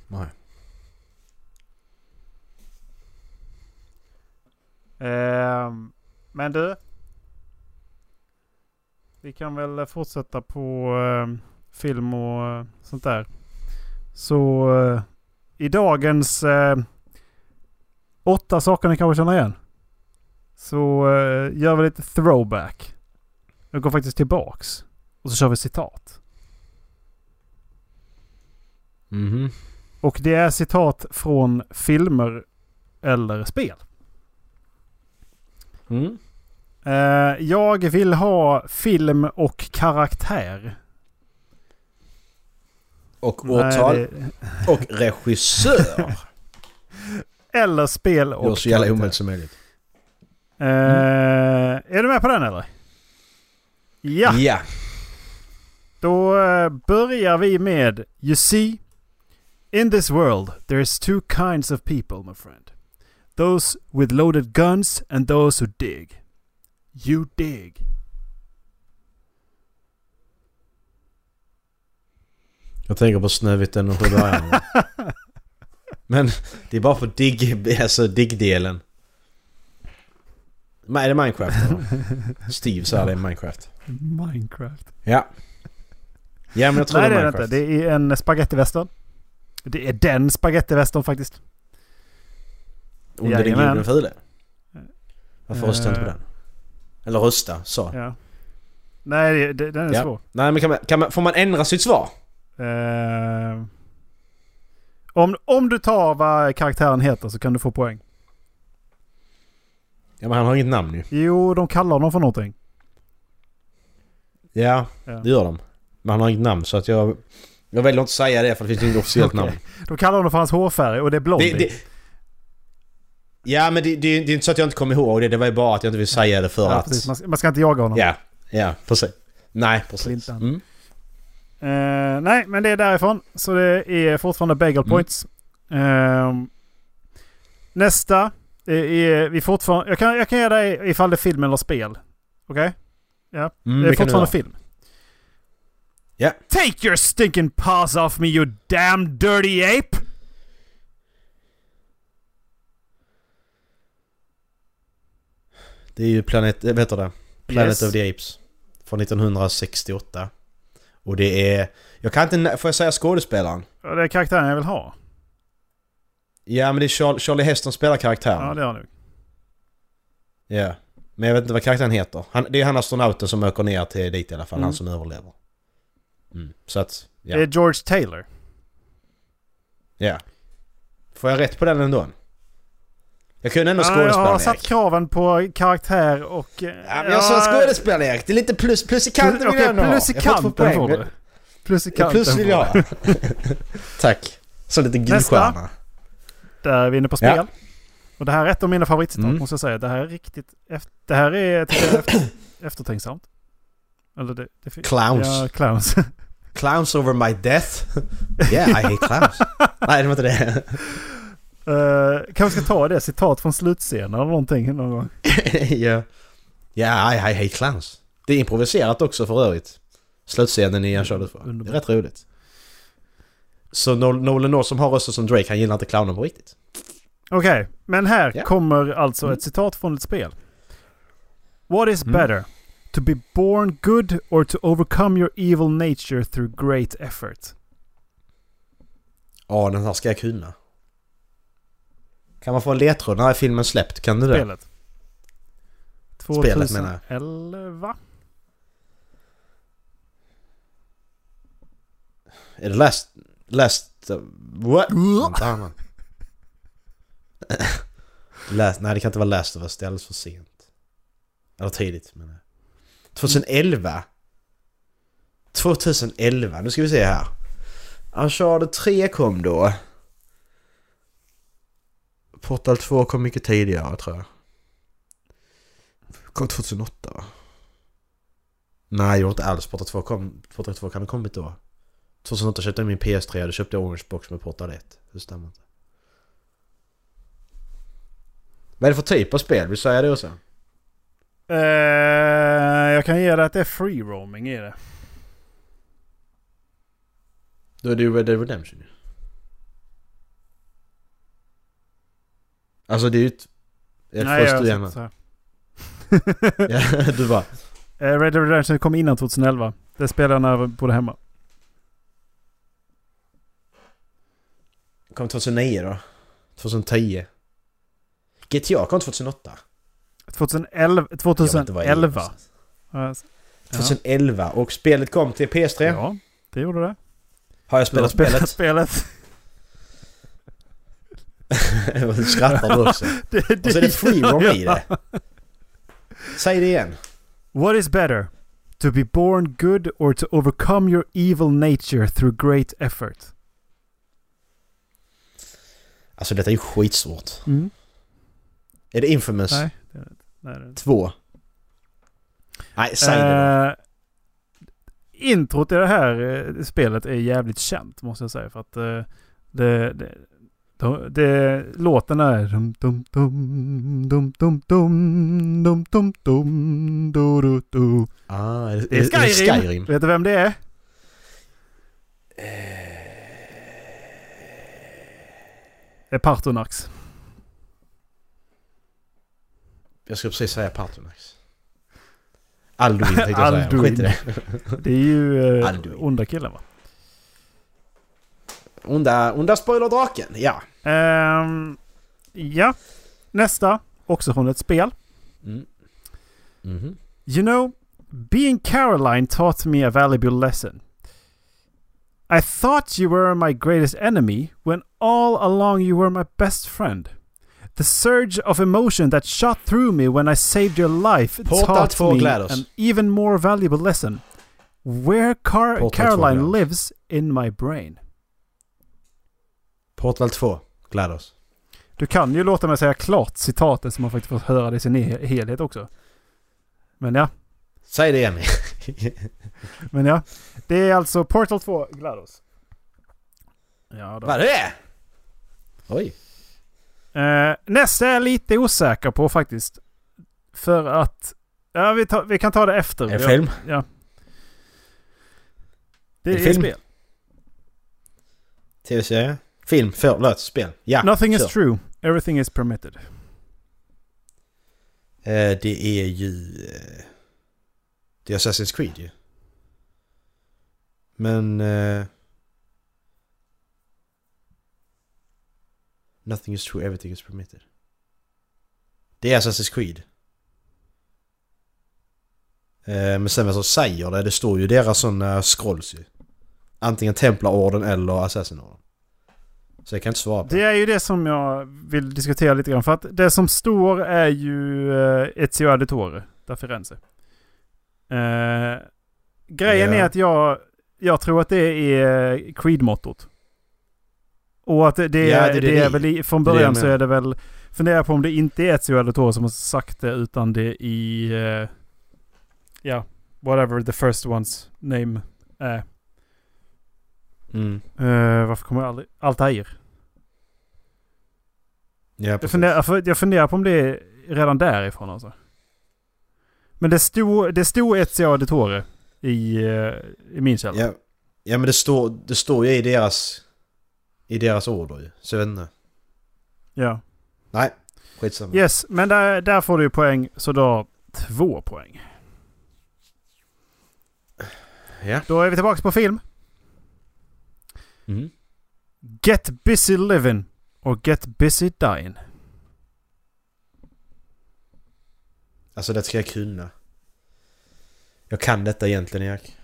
Nej. Ehm, men du. Vi kan väl fortsätta på ehm, film och eh, sånt där. Så eh, i dagens eh, åtta saker ni kanske känner igen. Så eh, gör vi lite throwback. Vi går faktiskt tillbaks. Och så kör vi citat. Mhm. Och det är citat från filmer eller spel. Mm. Eh, jag vill ha film och karaktär. Och Nej, årtal. det- Och regissör. Eller spel och Gör så jävla omöjligt som möjligt. Eh, Är du med på den eller? Ja, Ja. då eh, börjar vi med You see, in this world there is two kinds of people my friend. Those with loaded guns and those who dig. You dig. Jag tänker på Snövitten och Sju dvärgarna. Men det är bara för digg, alltså digg-delen. Men Är det Minecraft eller? Steve sa det är Minecraft. Minecraft. Ja. Ja men jag tror Nej det det är är det inte. Minecraft. Det är en spagettivästern. Det är den spagettivästern faktiskt. Onde den guden fule. Varför röstar jag inte på Eh. den? Eller rösta, så. Ja. Nej, det, den är Ja. svår. Nej men kan man, kan man, får man ändra sitt svar? Eh, om, om du tar vad karaktären heter så kan du få poäng. Ja men han har inget namn ju. Jo, de kallar honom för någonting. Ja, Ja. det gör de. Men han har inget namn så att jag... Jag väljer att inte säga det för det finns inget officiellt Okej. namn. De kallar honom för hans hårfärg och det är blondie. Det, det, ja men det, det, det är inte så att jag inte kommer ihåg det. Det var ju bara att jag inte vill säga det för ja, att... precis. Man, ska- man ska inte jaga honom. Ja, ja precis. Nej, precis. Mm. Eh, nej, men det är därifrån. Så det är fortfarande bagel Mm. points. Ehm, nästa. Det är vi fortfarande... Jag kan, jag kan ge dig ifall det är film eller spel. Okej? Ja. Mm, det är fortfarande film. Ja. Take your stinking paws off me you damn dirty ape! Det är ju Planet... Vad heter det? Planet Yes. of the Apes. Från 1968. Och det är... Jag kan inte... Får jag säga skådespelaren? Ja, det är karaktären jag vill ha. Ja men det är Char- Charlie Heston spelar karaktären. Ja, det har jag nog. Ja. Men jag vet inte vad karaktären heter. Han, det är han astronauten som åker ner till dit i alla fall. Mm. Han som överlever. Mm. Så att... Ja. Det är George Taylor. ja. Får jag rätt på den ändå? Jag kunde ändå Ja, jag har satt kraven på karaktär och... eh, Ja, men jag sa skådespelaren Erik. Det är lite plus, plus i kanten vill jag ändå plus i kanten får du. Plus i kanten plus vill jag ha. Tack. Så lite guldstjärna. Där är vi inne på spel. Ja. Och det här är ett av mina favoritcitat Mm. måste jag säga. Det här är riktigt... Efter, det här är efter, eftertänksamt. Eller det... det Clowns. Ja, clowns. Clowns over my death. Yeah, I hate clowns. Nej, det var inte det. Uh, kanske ska ta det citat från slutscenen eller någonting någon gång. ja. Ja, I, I hate clowns. Det är improviserat också för övrigt. Slutscenen i Uncharted 2. Det är rätt roligt. Så Nol- Nolan North som har röster som Drake, han gillar inte clownen på riktigt. Okej, men här Ja. kommer alltså Mm. ett citat från ett spel. What is Mm. better? To be born good or to overcome your evil nature through great effort? Ja, den här ska jag kunna. Kan man få en ledtråd? När är filmen släppt? Kan du det? Spelet. 2011? Spelet menar jag. Är det last... Last... What? Vänta, last, nej det kan inte vara Last of Us, det är alldeles för sent. Eller tidigt menar jag. 2011? 2011, nu ska vi se här. Uncharted 3 kom då. Portal 2 kom mycket tidigare tror jag. Kom 2008 va? Nej, jag gjorde inte alls. Portal 2 kom... Portal 2 kan ha kommit då. 2008 köpte jag min PS3 och då köpte jag Orange Box med Portal 1. Det stämmer inte. Vad är det för typ av spel? Vill du säga det också? Eh, jag kan ge dig att det är free roaming i det. Då är det ju Red Dead Redemption ju. Alltså det är ju ett... Ett Nej, först jag har sett. Ja, du bara... Eh, Red Dead Redemption kom innan 2011. Det spelade jag när jag bodde hemma. Kom 2009 då? 2010? GTA kom 2008. 2011. Jag vet inte vad jag 2011. är. Ja. 2011 och spelet kom till PS3. ja, det gjorde det. Har jag har spelat spelet? spelet. du skrattar du också. det, Och så är det free roam i det. Säg det igen. What is better? To be born good or to overcome your evil nature through great effort? Alltså detta är ju skitsvårt. Mm. Är det Infamous Nej, det är det inte. Nej, det är det inte. 2? Nej, säg det då. Eh, introt i det här eh, spelet är jävligt känt måste jag säga. För att eh, det, det, det, det, låten är... Dum, dum, dum, dum, dum, dum, dum, dum, dum, du, du, du. Ah, Det är Skyrim. Skyrim. Vet du vem det är? Det är Partonax. Jag skulle precis säga Partonax. Alduin tänkte jag säga. Skit i det. Det är ju eh, onda killen va? Onda, onda spoilerdraken, ja. Ehm, ja. Nästa. Också från ett spel. Mm. Mhm. You know, being Caroline taught me a valuable lesson. I thought you were my greatest enemy when all along you were my best friend. The surge of emotion that shot through me when I saved your life Portal taught 2 me GLaDOS. an even more valuable lesson. Where Car- Portal 2 Caroline lives in my brain. Portal 2, GLaDOS. Du kan ju låta mig säga klart citatet så man faktiskt får höra det i sin he- helhet också. Men ja, Säg det igen. men ja. Det är alltså Portal 2 GLaDOS. Ja, då. Vad är det? Oj. Eh, nästa är jag lite osäker på faktiskt. För att... Ja, vi, tar, vi kan ta det efter. Ja, film? Ja. Det Är film? spel. Tv-serie? Film? Förlåt, spel. Ja, Nothing is kör. true. Everything is permitted. Eh, det är ju... eh, Det är Assassin's Creed ju. Men... eh, Nothing is true, everything is permitted. Det är Assassin's Creed. Eh, Men sen vem som säger det, det står ju deras sådana scrolls ju. Antingen Templarorden eller Assassinorden. Så jag kan inte svara på Det är ju det som jag vill diskutera lite grann. För att det som står är ju uh, Ezio Auditore, da Firenze. Eh, grejen Ja. är att jag, jag tror att det är Creed-mottot. Och att det, det, Ja, är, det det, det är det- väl från det det början så är det väl... Fundera på om det inte är Ezio Auditore som har sagt det utan det i... eh, ja, whatever the first one's name är. Mm. Uh, varför kommer jag aldrig... Altair. Ja, Jag funderar, jag funderar på om det är redan därifrån alltså. Men det stod, det stod Ezio Auditore i, eh, i min källa. Ja, ja men det står, det står ju i deras... I deras order ju. Så jag vet inte. Ja. Nej, skitsamma. Yes, men där, där får du ju poäng. Så då två poäng. Ja. Då är vi tillbaka på film. Mm. Get busy living or get busy dying. Alltså det ska jag kunna. Jag kan detta egentligen Erik.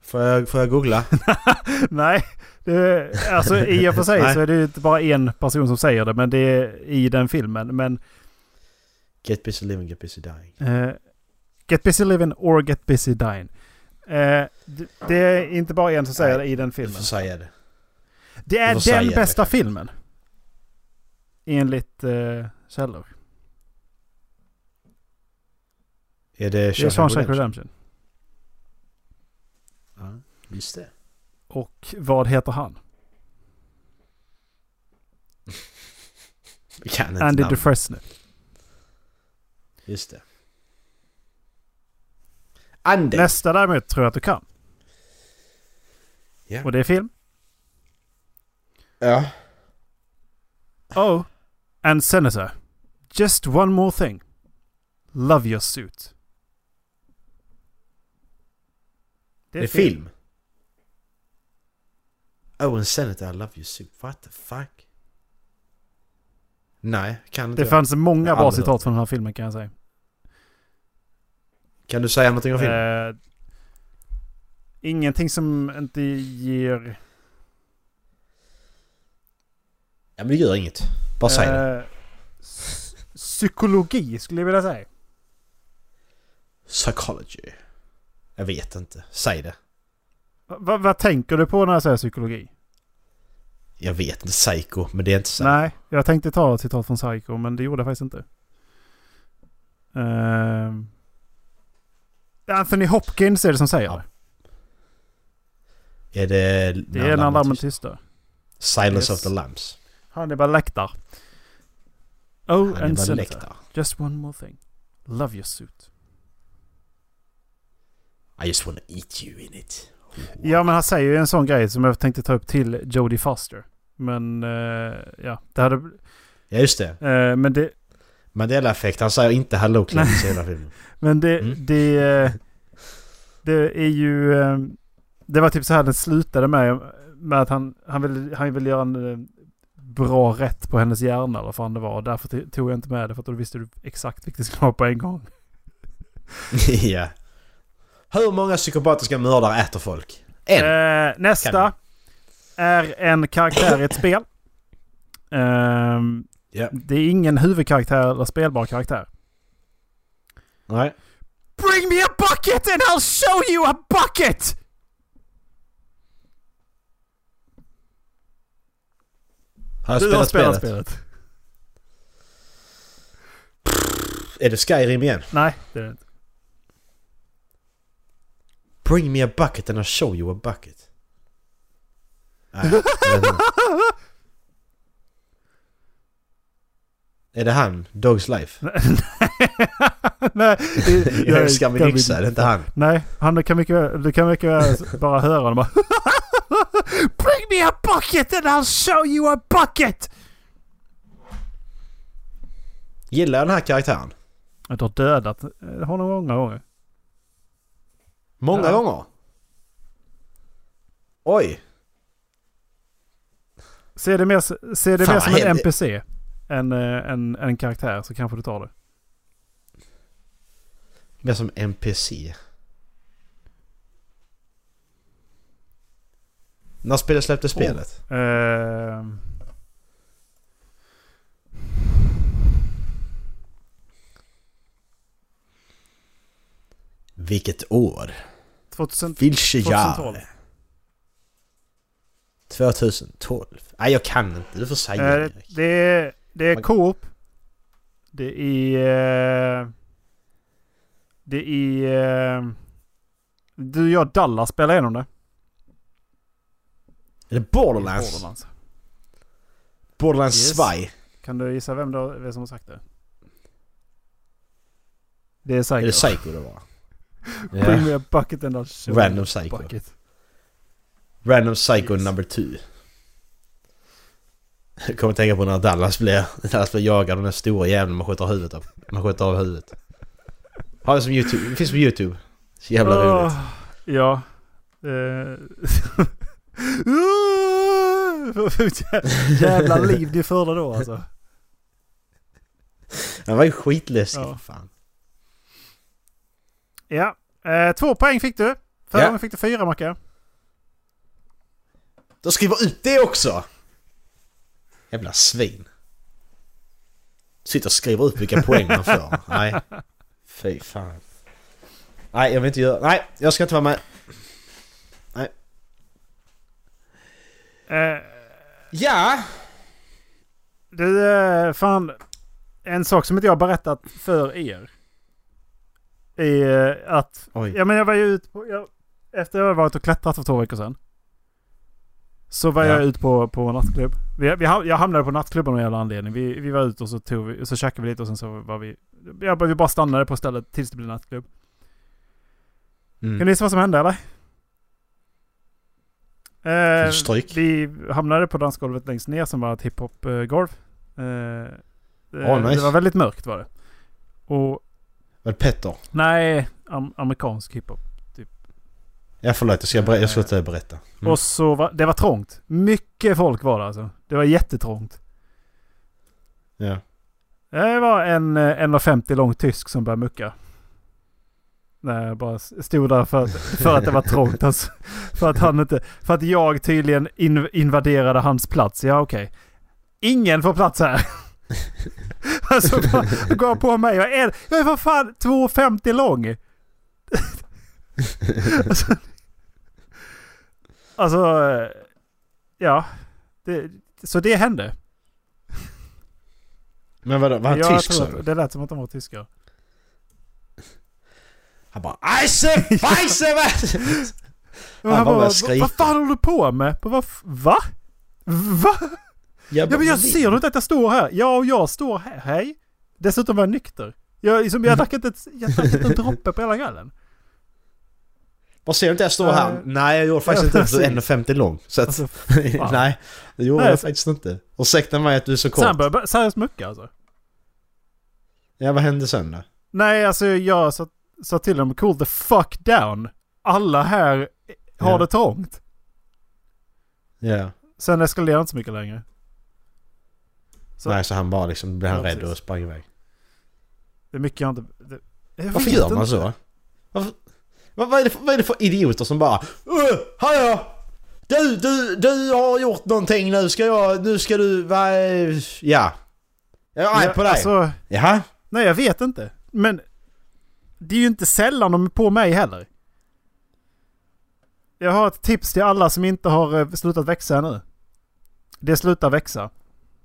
Får jag, får jag googla? Nej, det, alltså i och för sig så är det ju inte bara en person som säger det, men det är i den filmen. Men Get busy living, get busy dying. eh, Get busy living or get busy dying. Eh, det, det är inte bara en som säger det i den Du filmen. får säga det. Det du är den det, bästa kanske. filmen. Enligt eh, källor. Är det Det Shawshank Redemption? Ja, just det. Och vad heter han? Andy namn. Dufresne. Just det. Andy! Nästa däremot tror jag att du kan. Ja. Och det är film. Ja. Oh, and Senator. Just one more thing. Love your suit. Det är film. Oh, and Senator I love you soup. What the fuck? Nej, kan inte Det jag. fanns många bra citat från den här filmen kan jag säga. Kan du säga någonting om filmen? Eh, ingenting som inte ger... ja, men det gör inget. Bara säg det. eh, Psykologi skulle jag vilja säga. Psychology. Jag vet inte. Säg det. Va, vad tänker du på när jag säger psykologi? Jag vet inte. Psycho. Men det är inte så. Nej, jag tänkte ta ett citat från Psycho men det gjorde jag faktiskt inte. Ehm, Anthony Hopkins är det som säger Ja, det. Är det... Det är när lammen tystnar. Silence Yes. of the Lambs. Hannibal Lecter. Oh, Han är and Senator. läktar. Just one more thing. Love your suit. I just wanna eat you in it. Ja, men han säger ju en sån grej som jag tänkte ta upp till Jodie Foster. Men eh, ja, det hade... Ja, just det. eh, men det... Mandela-effekt. Han säger inte Hello Clemens i hela filmen. Men det... Mm. Det, eh, det är ju... eh, Det var typ så här den slutade med. Med att han, han, ville, han ville göra en eh, bra rätt på hennes hjärna eller vad fan det var. Därför tog jag inte med det. För att då visste du exakt vilket det skulle vara på en gång. ja. Hur många psykopatiska mördare äter folk? En! Eh, nästa är en karaktär i ett spel. Ehm, Ja. Det är ingen huvudkaraktär eller spelbar karaktär. Nej. Bring me a bucket and I'll show you a bucket! Har jag Du har spelat spelat spelet? spelet. Är det Skyrim igen? Nej, det är det inte. Bring me a bucket and I'll show you a bucket. Nej, jag vet inte. Är det han? Dogs Life? Nej, Jag älskar min yxa, det är inte han. Nej, han kan mycket, väl- du kan mycket väl bara höra honom bara Bring me a bucket and I'll show you a bucket! Gillar jag den här karaktären? Du har dödat honom många gånger. Många Ja. gånger. Oj! Se det mer, se det Fan, mer som en? NPC än eh, en, en karaktär så kanske du tar det. Mer som NPC. När spelet släppte spelet? Eh, Vilket år? 2000, Vilket 2012. år? 2012? Nej jag kan inte, du får säga Eh, det är, det är Coop. Det är... eh, Det är... eh, Du jag Dallas spelar igenom det. Är det Borderlands? Borderlands. Borderlands Yes. Spy? Kan du gissa vem, då, vem som har sagt det? Det är Psycho. Är det Psycho det var? Bring Ja. me a bucket and I'll show Random Psycho. bucket. Random Psycho Yes. number two. Jag kommer att tänka på när Dallas blir, Dallas blir jagad av den där stora jäveln man skjuter huvudet av. Man skjuter av huvudet. Har det som YouTube. Det finns på YouTube. Så jävla roligt. Åh, Ja. Eh, Jävla liv ni förde då alltså. Han var ju skitläskig. Ja. Fan. Ja. Eh, två poäng fick du. Förra Ja. gången fick du fyra Macke. Då skriver ut det också! Jävla svin. Sitter och skriver ut vilka poäng man får. Nej. Fy fan. Nej, jag vill inte göra... Nej, jag ska inte vara med. Eh, Ja! du, eh, fan. En sak som inte jag har berättat för er. Är eh, att... Oj. Ja men jag var ju ute på... Jag, efter jag varit och klättrat för två veckor sedan. Så var Ja. jag ute på, på nattklubb. Vi, vi, jag hamnade på nattklubben av en jävla anledning. Vi, vi var ute och så, tog vi, så käkade vi lite och sen så var vi... Jag, bara- vi bara stannade på stället tills det blev nattklubb. Kan Mm. du gissa vad som hände eller? Eh, stryk? vi hamnade på dansgolvet längst ner som var ett hiphop-golv. Eh, eh, nice. Det var väldigt mörkt var det. Och Var det Petter? nej, am amerikansk hiphop. Ja förlåt, jag ska, ber- jag inte berätta. Mm. Och så var det var trångt. Mycket folk var det alltså. Det var jättetrångt. Ja. Det var en eh, 1,50 lång tysk som började mucka. Nej, jag bara stod där för att, för att det var trångt. Alltså, för att han inte... För att jag tydligen in, invaderade hans plats. Ja, okej. Ingen får plats här. alltså, går på mig. Jag är, jag är för fan 2,50 lång. Alltså, alltså... Ja. Det, så det hände. Men vadå, var han Jag tysk sa? Det lät som att de var tyskar. Han bara Eise! Men Han han bara bara, vad, fan håller du på med? F- va? Va? Ja men jag ser du inte att jag står här? Ja och jag står här, hej. Dessutom var jag nykter. Jag, liksom, jag drack inte, ett- jag drack inte en droppe på hela kvällen. Vad ser du inte jag står här? Eh, Nej jag gjorde faktiskt inte precis. 1,50 lång. Så att, Alltså, nej, det gjorde Nej, jag så- faktiskt inte. Ursäkta mig att du är så sen kort. började jag mucka alltså. Ja vad hände sen då? Nej alltså jag sa, sa till dem cool the fuck down. Alla här har Ja. det trångt. Ja. Sen eskalerade inte så mycket längre. Så- Nej så han bara liksom blev han Ja, rädd precis. och sprang iväg. Det är mycket jag inte... Det, jag Varför gör man inte. så? Varför, vad, vad, är det för, vad är det för idioter som bara "Öh, Hallå! Du, du, du har gjort någonting nu ska jag, nu ska du, va, ja. Jag är arg på dig. Alltså, Jaha? nej jag vet inte. Men det är ju inte sällan de är på mig heller. Jag har ett tips till alla som inte har eh, slutat växa ännu. Det slutar växa.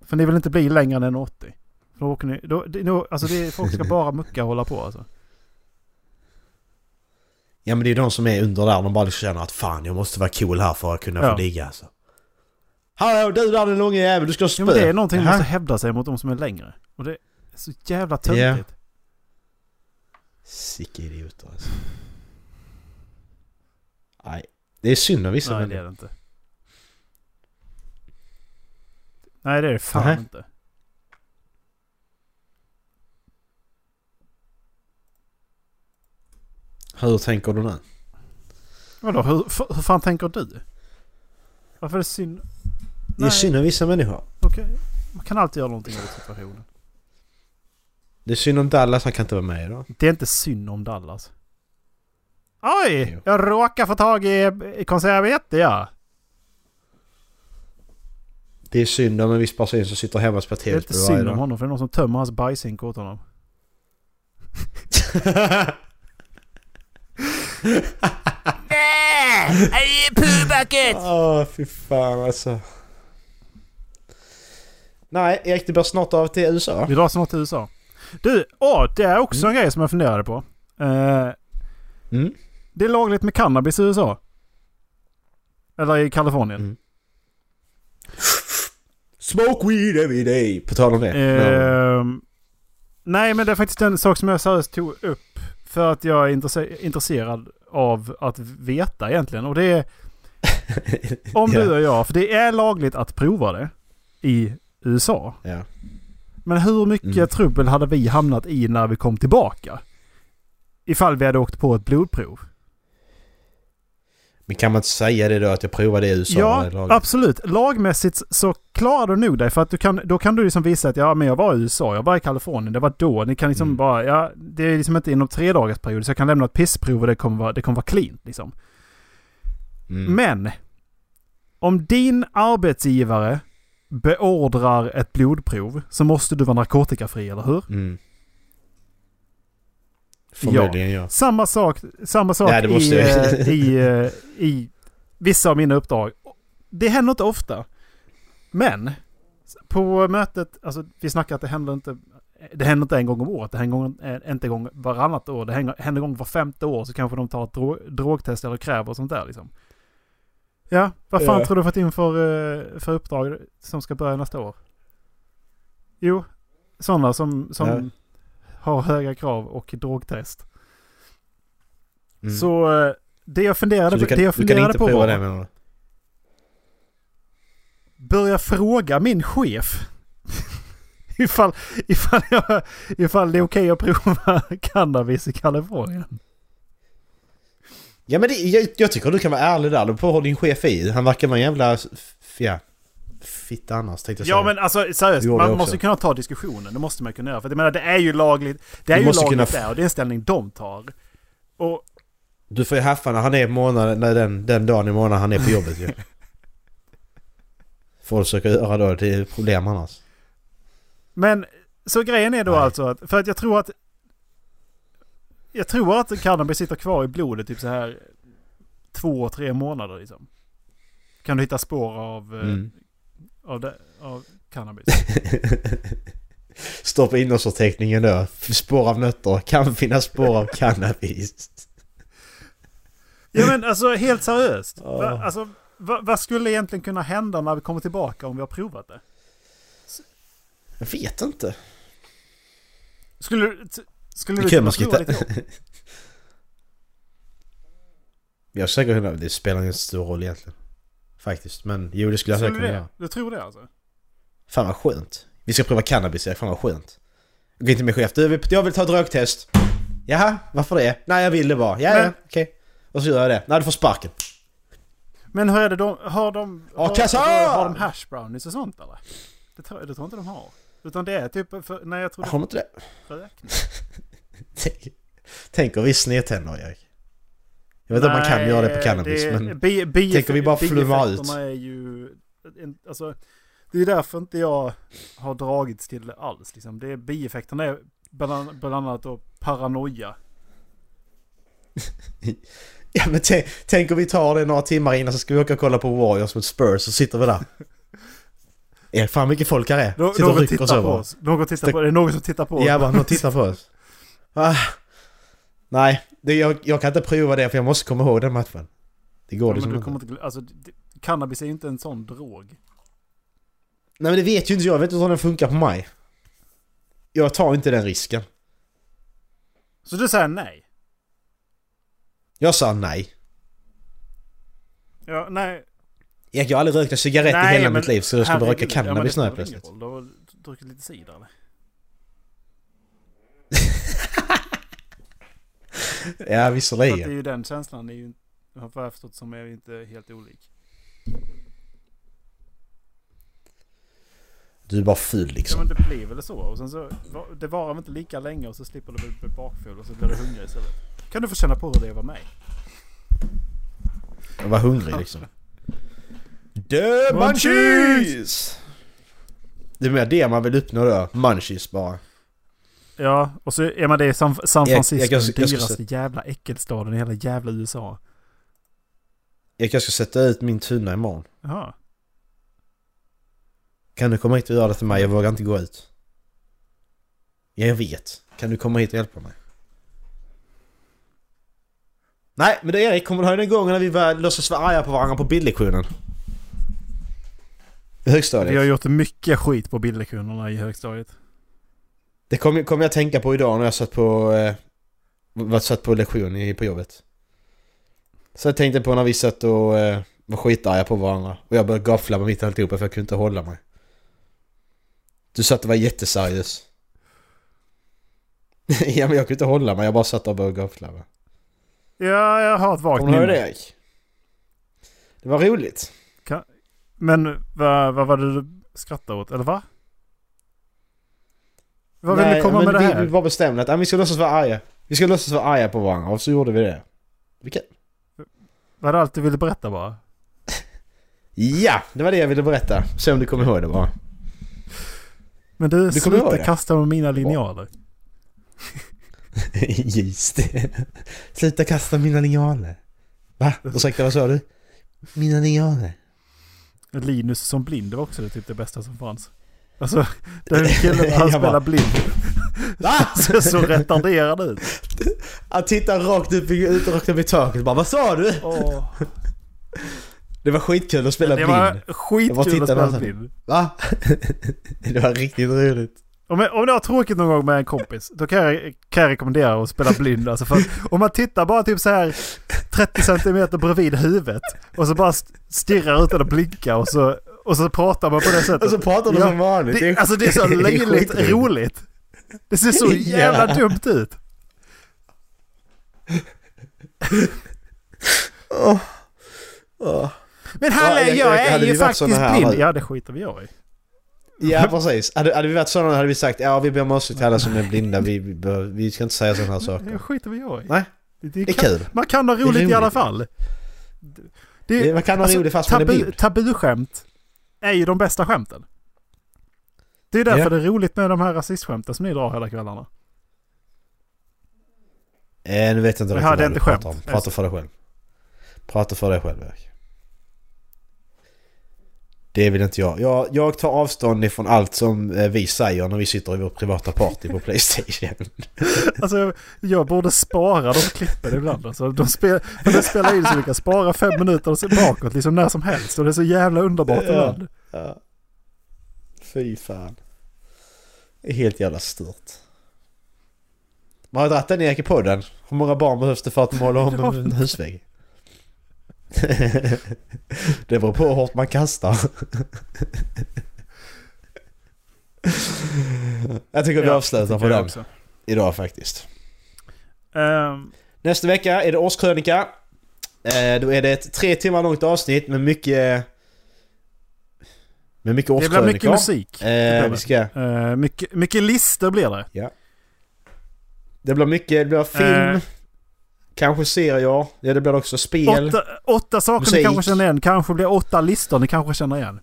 För ni vill inte bli längre än 1,80. För då åker ni, då, då, alltså det, folk ska bara mucka och hålla på alltså. Ja men det är ju de som är under där, de bara liksom känner att fan jag måste vara cool här för att kunna Ja. få ligga alltså. Hallå du där den långa jävel, du ska ha Ja, spö. men det är någonting Jaha. måste hävda sig mot de som är längre. Och det är så jävla töntigt. Sicka idioter alltså. Nej. Det är synd om vissa Nej det är det inte. Nej det är det fan Nähä. inte. Hur tänker du nu? Vadå, hur, hur fan tänker du? Varför är det synd? Det är synd om vissa människor. Okej, man kan alltid göra någonting åt situationen. Det är synd om Dallas, han kan inte vara med idag. Det är inte synd om Dallas. Oj! Jo. Jag råkar få tag i, i konservvete ja. Det är synd om en viss person som sitter hemma och spelar Det är inte tv-spel varje synd om dag. honom för det är någon som tömmer hans bajshink åt honom. Åh, fy fan alltså. Nej, Erik det blir snart av till USA. Vi drar snart till USA. Du, åh, det är också en grej som jag funderade på. Eh, Mm. det är lagligt med cannabis i USA. Eller i Kalifornien. Mm. Smoke weed every day. På tal om det. Ehm, nej, men det är faktiskt en sak som jag seriöst tog upp. För att jag är intresse- intresserad av att veta egentligen. Och det är om du och jag. För det är lagligt att prova det i USA. Ja. Men hur mycket Mm. trubbel hade vi hamnat i när vi kom tillbaka? Ifall vi hade åkt på ett blodprov. Men kan man inte säga det då att jag provade i USA? Ja, absolut. Lagmässigt så klarar du nog dig. För att du kan, då kan du liksom visa att ja, men jag var i USA, jag var i Kalifornien, det var då. Ni kan liksom Mm. bara, ja, det är liksom inte inom tre dagars period. Så jag kan lämna ett pissprov och det kommer vara, det kommer vara clean liksom. Mm. Men om din arbetsgivare beordrar ett blodprov så måste du vara narkotikafri, eller hur? Mm. Förmodligen ja. Samma sak, samma sak Ja, måste i, eh, i, eh, i vissa av mina uppdrag. Det händer inte ofta. Men på mötet, alltså vi snackar att det händer inte, det händer inte en gång om året, det händer eh, inte en gång varannat år, det händer, händer en gång var femte år så kanske de tar ett dro, drogtest eller kräver och sånt där liksom. Ja, vad fan Ja. tror du fått in för, eh, för uppdrag som ska börja nästa år? Jo, sådana som, som Ja. har höga krav och drogtest. Mm. Så eh, det jag funderade, Så du kan, det jag du kan inte på prova var det? Börja fråga min chef ifall, ifall, jag, ifall det är okej att prova cannabis i Kalifornien. Ja men det, jag, jag tycker du kan vara ärlig där. Du får din chef i. Han verkar vara en jävla... Ja, fitta annars tänkte jag säga. Ja men alltså seriöst, man måste kunna ta diskussionen. Det måste man kunna göra. För jag menar det är ju lagligt. Det är Du ju lagligt kunna där och det är en ställning de tar. Och Du får ju haffa när han är månaden, när den, den dagen i månaden han är på jobbet ju. Får försöka göra då, det är problem annars. Men så grejen är då Nej. alltså att, för att jag tror att jag tror att cannabis sitter kvar i blodet typ så här två, tre månader liksom. Kan du hitta spår av, eh, Mm. av, det, av cannabis? Står på innehållsförteckningen då. Spår av nötter. Kan finnas spår av cannabis. ja men alltså helt seriöst. Alltså, va, vad skulle egentligen kunna hända när vi kommer tillbaka om vi har provat det? Jag vet inte. Skulle, du- skulle du kunna prova lite? Jag är säker på att det spelar ingen stor roll egentligen. Faktiskt. Men jo, det skulle jag säkert kunna du göra. Du tror det alltså? Fan vad skönt. Vi ska prova cannabis. Fan vad skönt. Går in till min chef. Du, jag vill- ta drogtest. Jaha, varför det? Nej, jag vill det bara. Ja, ja, okej. Och så gör jag det. Nej, du får sparken. Men hur är det de, har de, har, A-kassa! har, har de hash brownies och sånt eller? Det tror, det tror inte de har. Utan det är typ, för, nej jag tror Har de inte det? Tänk, tänk om vi snedtänder, Erik. Jag vet inte om man kan göra det på cannabis, det- men... bi, bi, tänk om vi bara flummar ut. är ju... Alltså, det är därför inte jag har dragits till det alls. Liksom. Det är, bieffekterna är bland, bland annat då paranoia. Ja men tänk, om vi tar det några timmar innan så ska vi åka och kolla på Warriors mot Spurs så sitter vi där. Erik, fan mycket folk här är. Nå- Sitter och Någon rycker tittar oss på över. oss. Någon tittar på, det är någon som tittar på oss. Ja, bara någon tittar på oss. Ah. Nej, det, jag, jag kan inte prova det för jag måste komma ihåg den matchen. Det går Ja, liksom men du kommer inte, alltså, det, cannabis är ju inte en sån drog. Nej men det vet ju inte jag, jag vet inte hur den funkar på mig. Jag tar inte den risken. Så du säger nej? Jag sa nej. Ja, nej. Jag har aldrig rökt en cigarett i Nej, hela men mitt liv så jag skulle röka Ja, det cannabis nu helt plötsligt. Du har druckit lite cider eller? Ja visserligen. det är ju den känslan är ju, har jag förstått som är inte helt olik. Du är bara ful Ja liksom. men det blir väl så. Och sen så, det varar väl inte lika länge och så slipper du bli bakfull och så blir du hungrig istället. Kan du få känna på hur det är att vara mig? Jag var hungrig liksom. The munchies! Det är mer det man vill uppnå då. Munchies bara. Ja, och så är man det i San, San Francisco, jag- jag- jag den dyraste jävla äckelstaden i hela jävla USA. Jag kanske ska sätta ut min tunna imorgon. Jaha. Kan du komma hit och göra det till mig? Jag vågar inte gå ut. Ja, jag vet. Kan du komma hit och hjälpa mig? Nej, men det Erik, kommer du ihåg den gången när vi var, låtsas vara arga på varandra på bildlektionen? I högstadiet. Vi har gjort mycket skit på bildlektionerna i högstadiet. Det kom, kom jag tänka på idag när jag satt på, eh, satt på lektion i, på jobbet. Så jag tänkte på när vi satt och eh, var skitarga på varandra. Och jag började gapflabba mitt i alltihopa för jag kunde inte hålla mig. Du satt och var jätteseriös. ja men jag kunde inte hålla mig, jag bara satt och började gapflabba. Ja, jag har ett vagt Kommer du ihåg minne. det Erik? Det var roligt. Men vad, vad var det du skrattade åt? Eller va? Vad vill du komma men med det här? Vi bara bestämde att vi ska låtsas vara arga. Vi ska låtsas vara arga på varandra och så gjorde vi det. Vilket? Var det allt du ville berätta bara? Ja, det var det jag ville berätta. Se om du kommer ihåg det bara. Men du, Du sluta kasta med mina linjaler. Just det. Sluta kasta mina linjaler. Va? Ursäkta, vad sa du? Mina linjaler. Linus som blind det var också det, typ det bästa som fanns. Alltså, den killen han Jag bara- spelar blind. Va? Ser så retarderad ut. Han tittar rakt upp ut, rakt upp i taket bara Vad sa du? Åh. Det var skitkul att spela Det blind. var Jag bara skitkul att spela blind. Va? det var riktigt roligt. Om, jag, om du har tråkigt någon gång med en kompis, då kan jag, kan jag rekommendera att spela blind. Alltså för om man tittar bara typ så här 30 centimeter bredvid huvudet och så bara st- stirrar utan att blinka och så, och så pratar man på det sättet. Och så pratar de Ja, som vanligt. det, alltså det är så löjligt roligt. Det ser så jävla Ja. dumt ut. Åh. Åh. Men hallå, Ja, jag- jag, är ju faktiskt här blind. nu? Ja, det skiter vi jag i. Ja precis. Hade, hade vi varit sådana hade vi sagt ja vi ber om ursäkt till alla som är blinda. Vi, vi, bör, vi ska inte säga sådana här Det saker. skiter vi jag i. Nej, Det, Det är kan, kul. Man kan ha är roligt i alla roligt. fall. Det, Det- Man kan ha alltså, roligt fast man är tabu, blind. Tabuskämt är ju de bästa skämten. Det är därför Ja. det är roligt med de här rasistskämten som ni drar hela kvällarna. Eh, nu vet jag inte riktigt vad du inte pratar om. Prata för dig själv. Prata för dig själv Erik. Det vill inte jag. jag. Jag tar avstånd ifrån allt som eh, vi säger när vi sitter i vårt privata party på Playstation. Alltså jag borde spara de klippen ibland. Alltså, de, spel, de spelar in så vi kan spara fem minuter och se bakåt liksom när som helst. Och det är så jävla underbart Ja. ibland. Ja. Fy fan. Det är helt jävla stört. Man har dragit den Erik i podden. Hur många barn behövs det för att måla om en husvägg? det beror på hur hårt man kastar. Jag tycker vi Ja, avslutar på den idag faktiskt. Ehm, Nästa vecka är det årskrönika. Eh, då är det ett tre timmar långt avsnitt med mycket... Med mycket det årskrönikor. blir mycket musik. Det Eh, vi det. ska... Eh, mycket, mycket listor blir det. Det blir mycket, det blir film, Eh. Kanske serier, ja det blir också spel. Åtta, åtta saker musik. ni kanske känner igen. Kanske blir åtta listor ni kanske känner igen.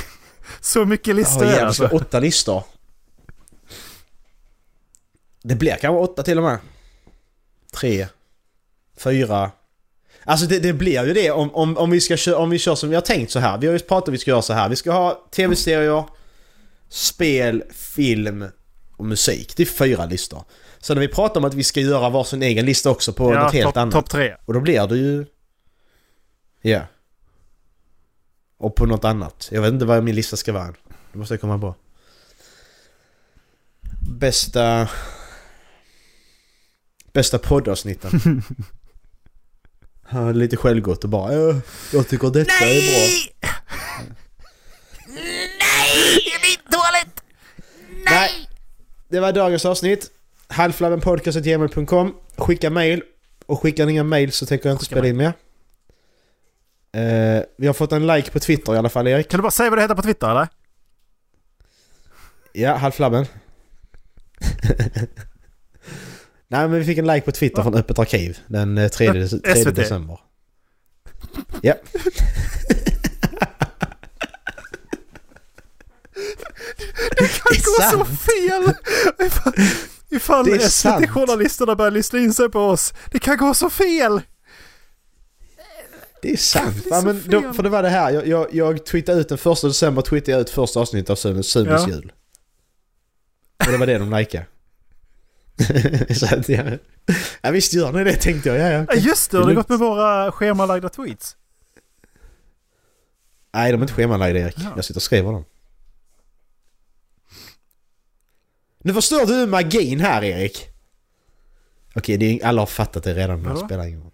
Så mycket listor Ja, är alltså. åtta listor. Det blir kanske åtta till och med. Tre, fyra. Alltså det, det blir ju det om, om, om, vi ska köra, om vi kör som vi har tänkt så här. Vi har ju pratat om vi ska göra så här. Vi ska ha tv-serier, spel, film och musik. Det är fyra listor. Så när vi pratar om att vi ska göra varsin egen lista också på Ja, något helt topp annat. top tre. Och då blir det ju... Ja. Och på något annat. Jag vet inte vad min lista ska vara. Det måste jag komma på. Bästa... Bästa poddavsnitten. Ha, lite självgott och bara "Ja, jag tycker detta är bra. Nej! Det var dagens avsnitt. Halflabbenpodcast.gmail.com Skicka mail. Och skickar ni inga mail så tänker jag inte Skicka spela in mer. Eh, vi har fått en like på Twitter i alla fall Erik. Kan du bara säga vad det heter på Twitter eller? Ja, Halflabben. Nej men vi fick en like på Twitter Va? från Öppet Arkiv den eh, 3, Ö- 3 SVT. december. Ja. Det kan gå så fel! Ifall. SVT-journalisterna börjar lyssna in sig på oss. Det kan gå så fel! Det är sant. Det är Ja, men då, för det var det här. Jag, jag, jag tweetade ut den första december tweetade jag ut första avsnittet av Sunes, Ja. jul. Och det var det de likade. så att jag... Ja visst gör ni det tänkte jag. Ja, ja, Ja, just det, har det gått med våra schemalagda tweets? Nej de är inte schemalagda Erik. Ja. Jag sitter och skriver dem. Nu förstår du magin här Erik. Okej, det är, alla har fattat det redan. men Det spelar ingen roll.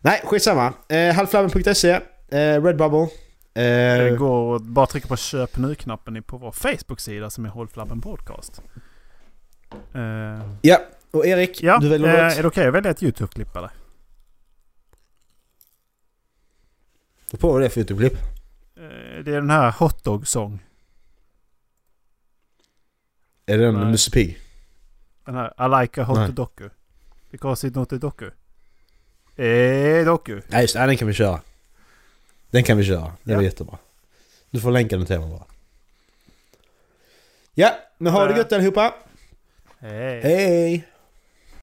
Nej, skitsamma. Eh, halvflabben.se, eh, Redbubble. Det Eh, går att bara trycka på köp nu-knappen på vår Facebook-sida som är Håll Flabben Podcast. Eh, ja, och Erik, ja, du väljer eh, något. är det okej att välja ett YouTube-klipp eller? Vad på vad det är för YouTube-klipp? Eh, det är den här Hotdog Song. Är det den med. Musse Pigg? Den här I like a hot Nej. doku. Because it's not a doku. Eh, doku. Nej just det, den kan vi köra. Den kan vi köra. Var Ja. jättebra. Du får länka den till mig bara. Ja, men ha det gött allihopa. Hej. Hej!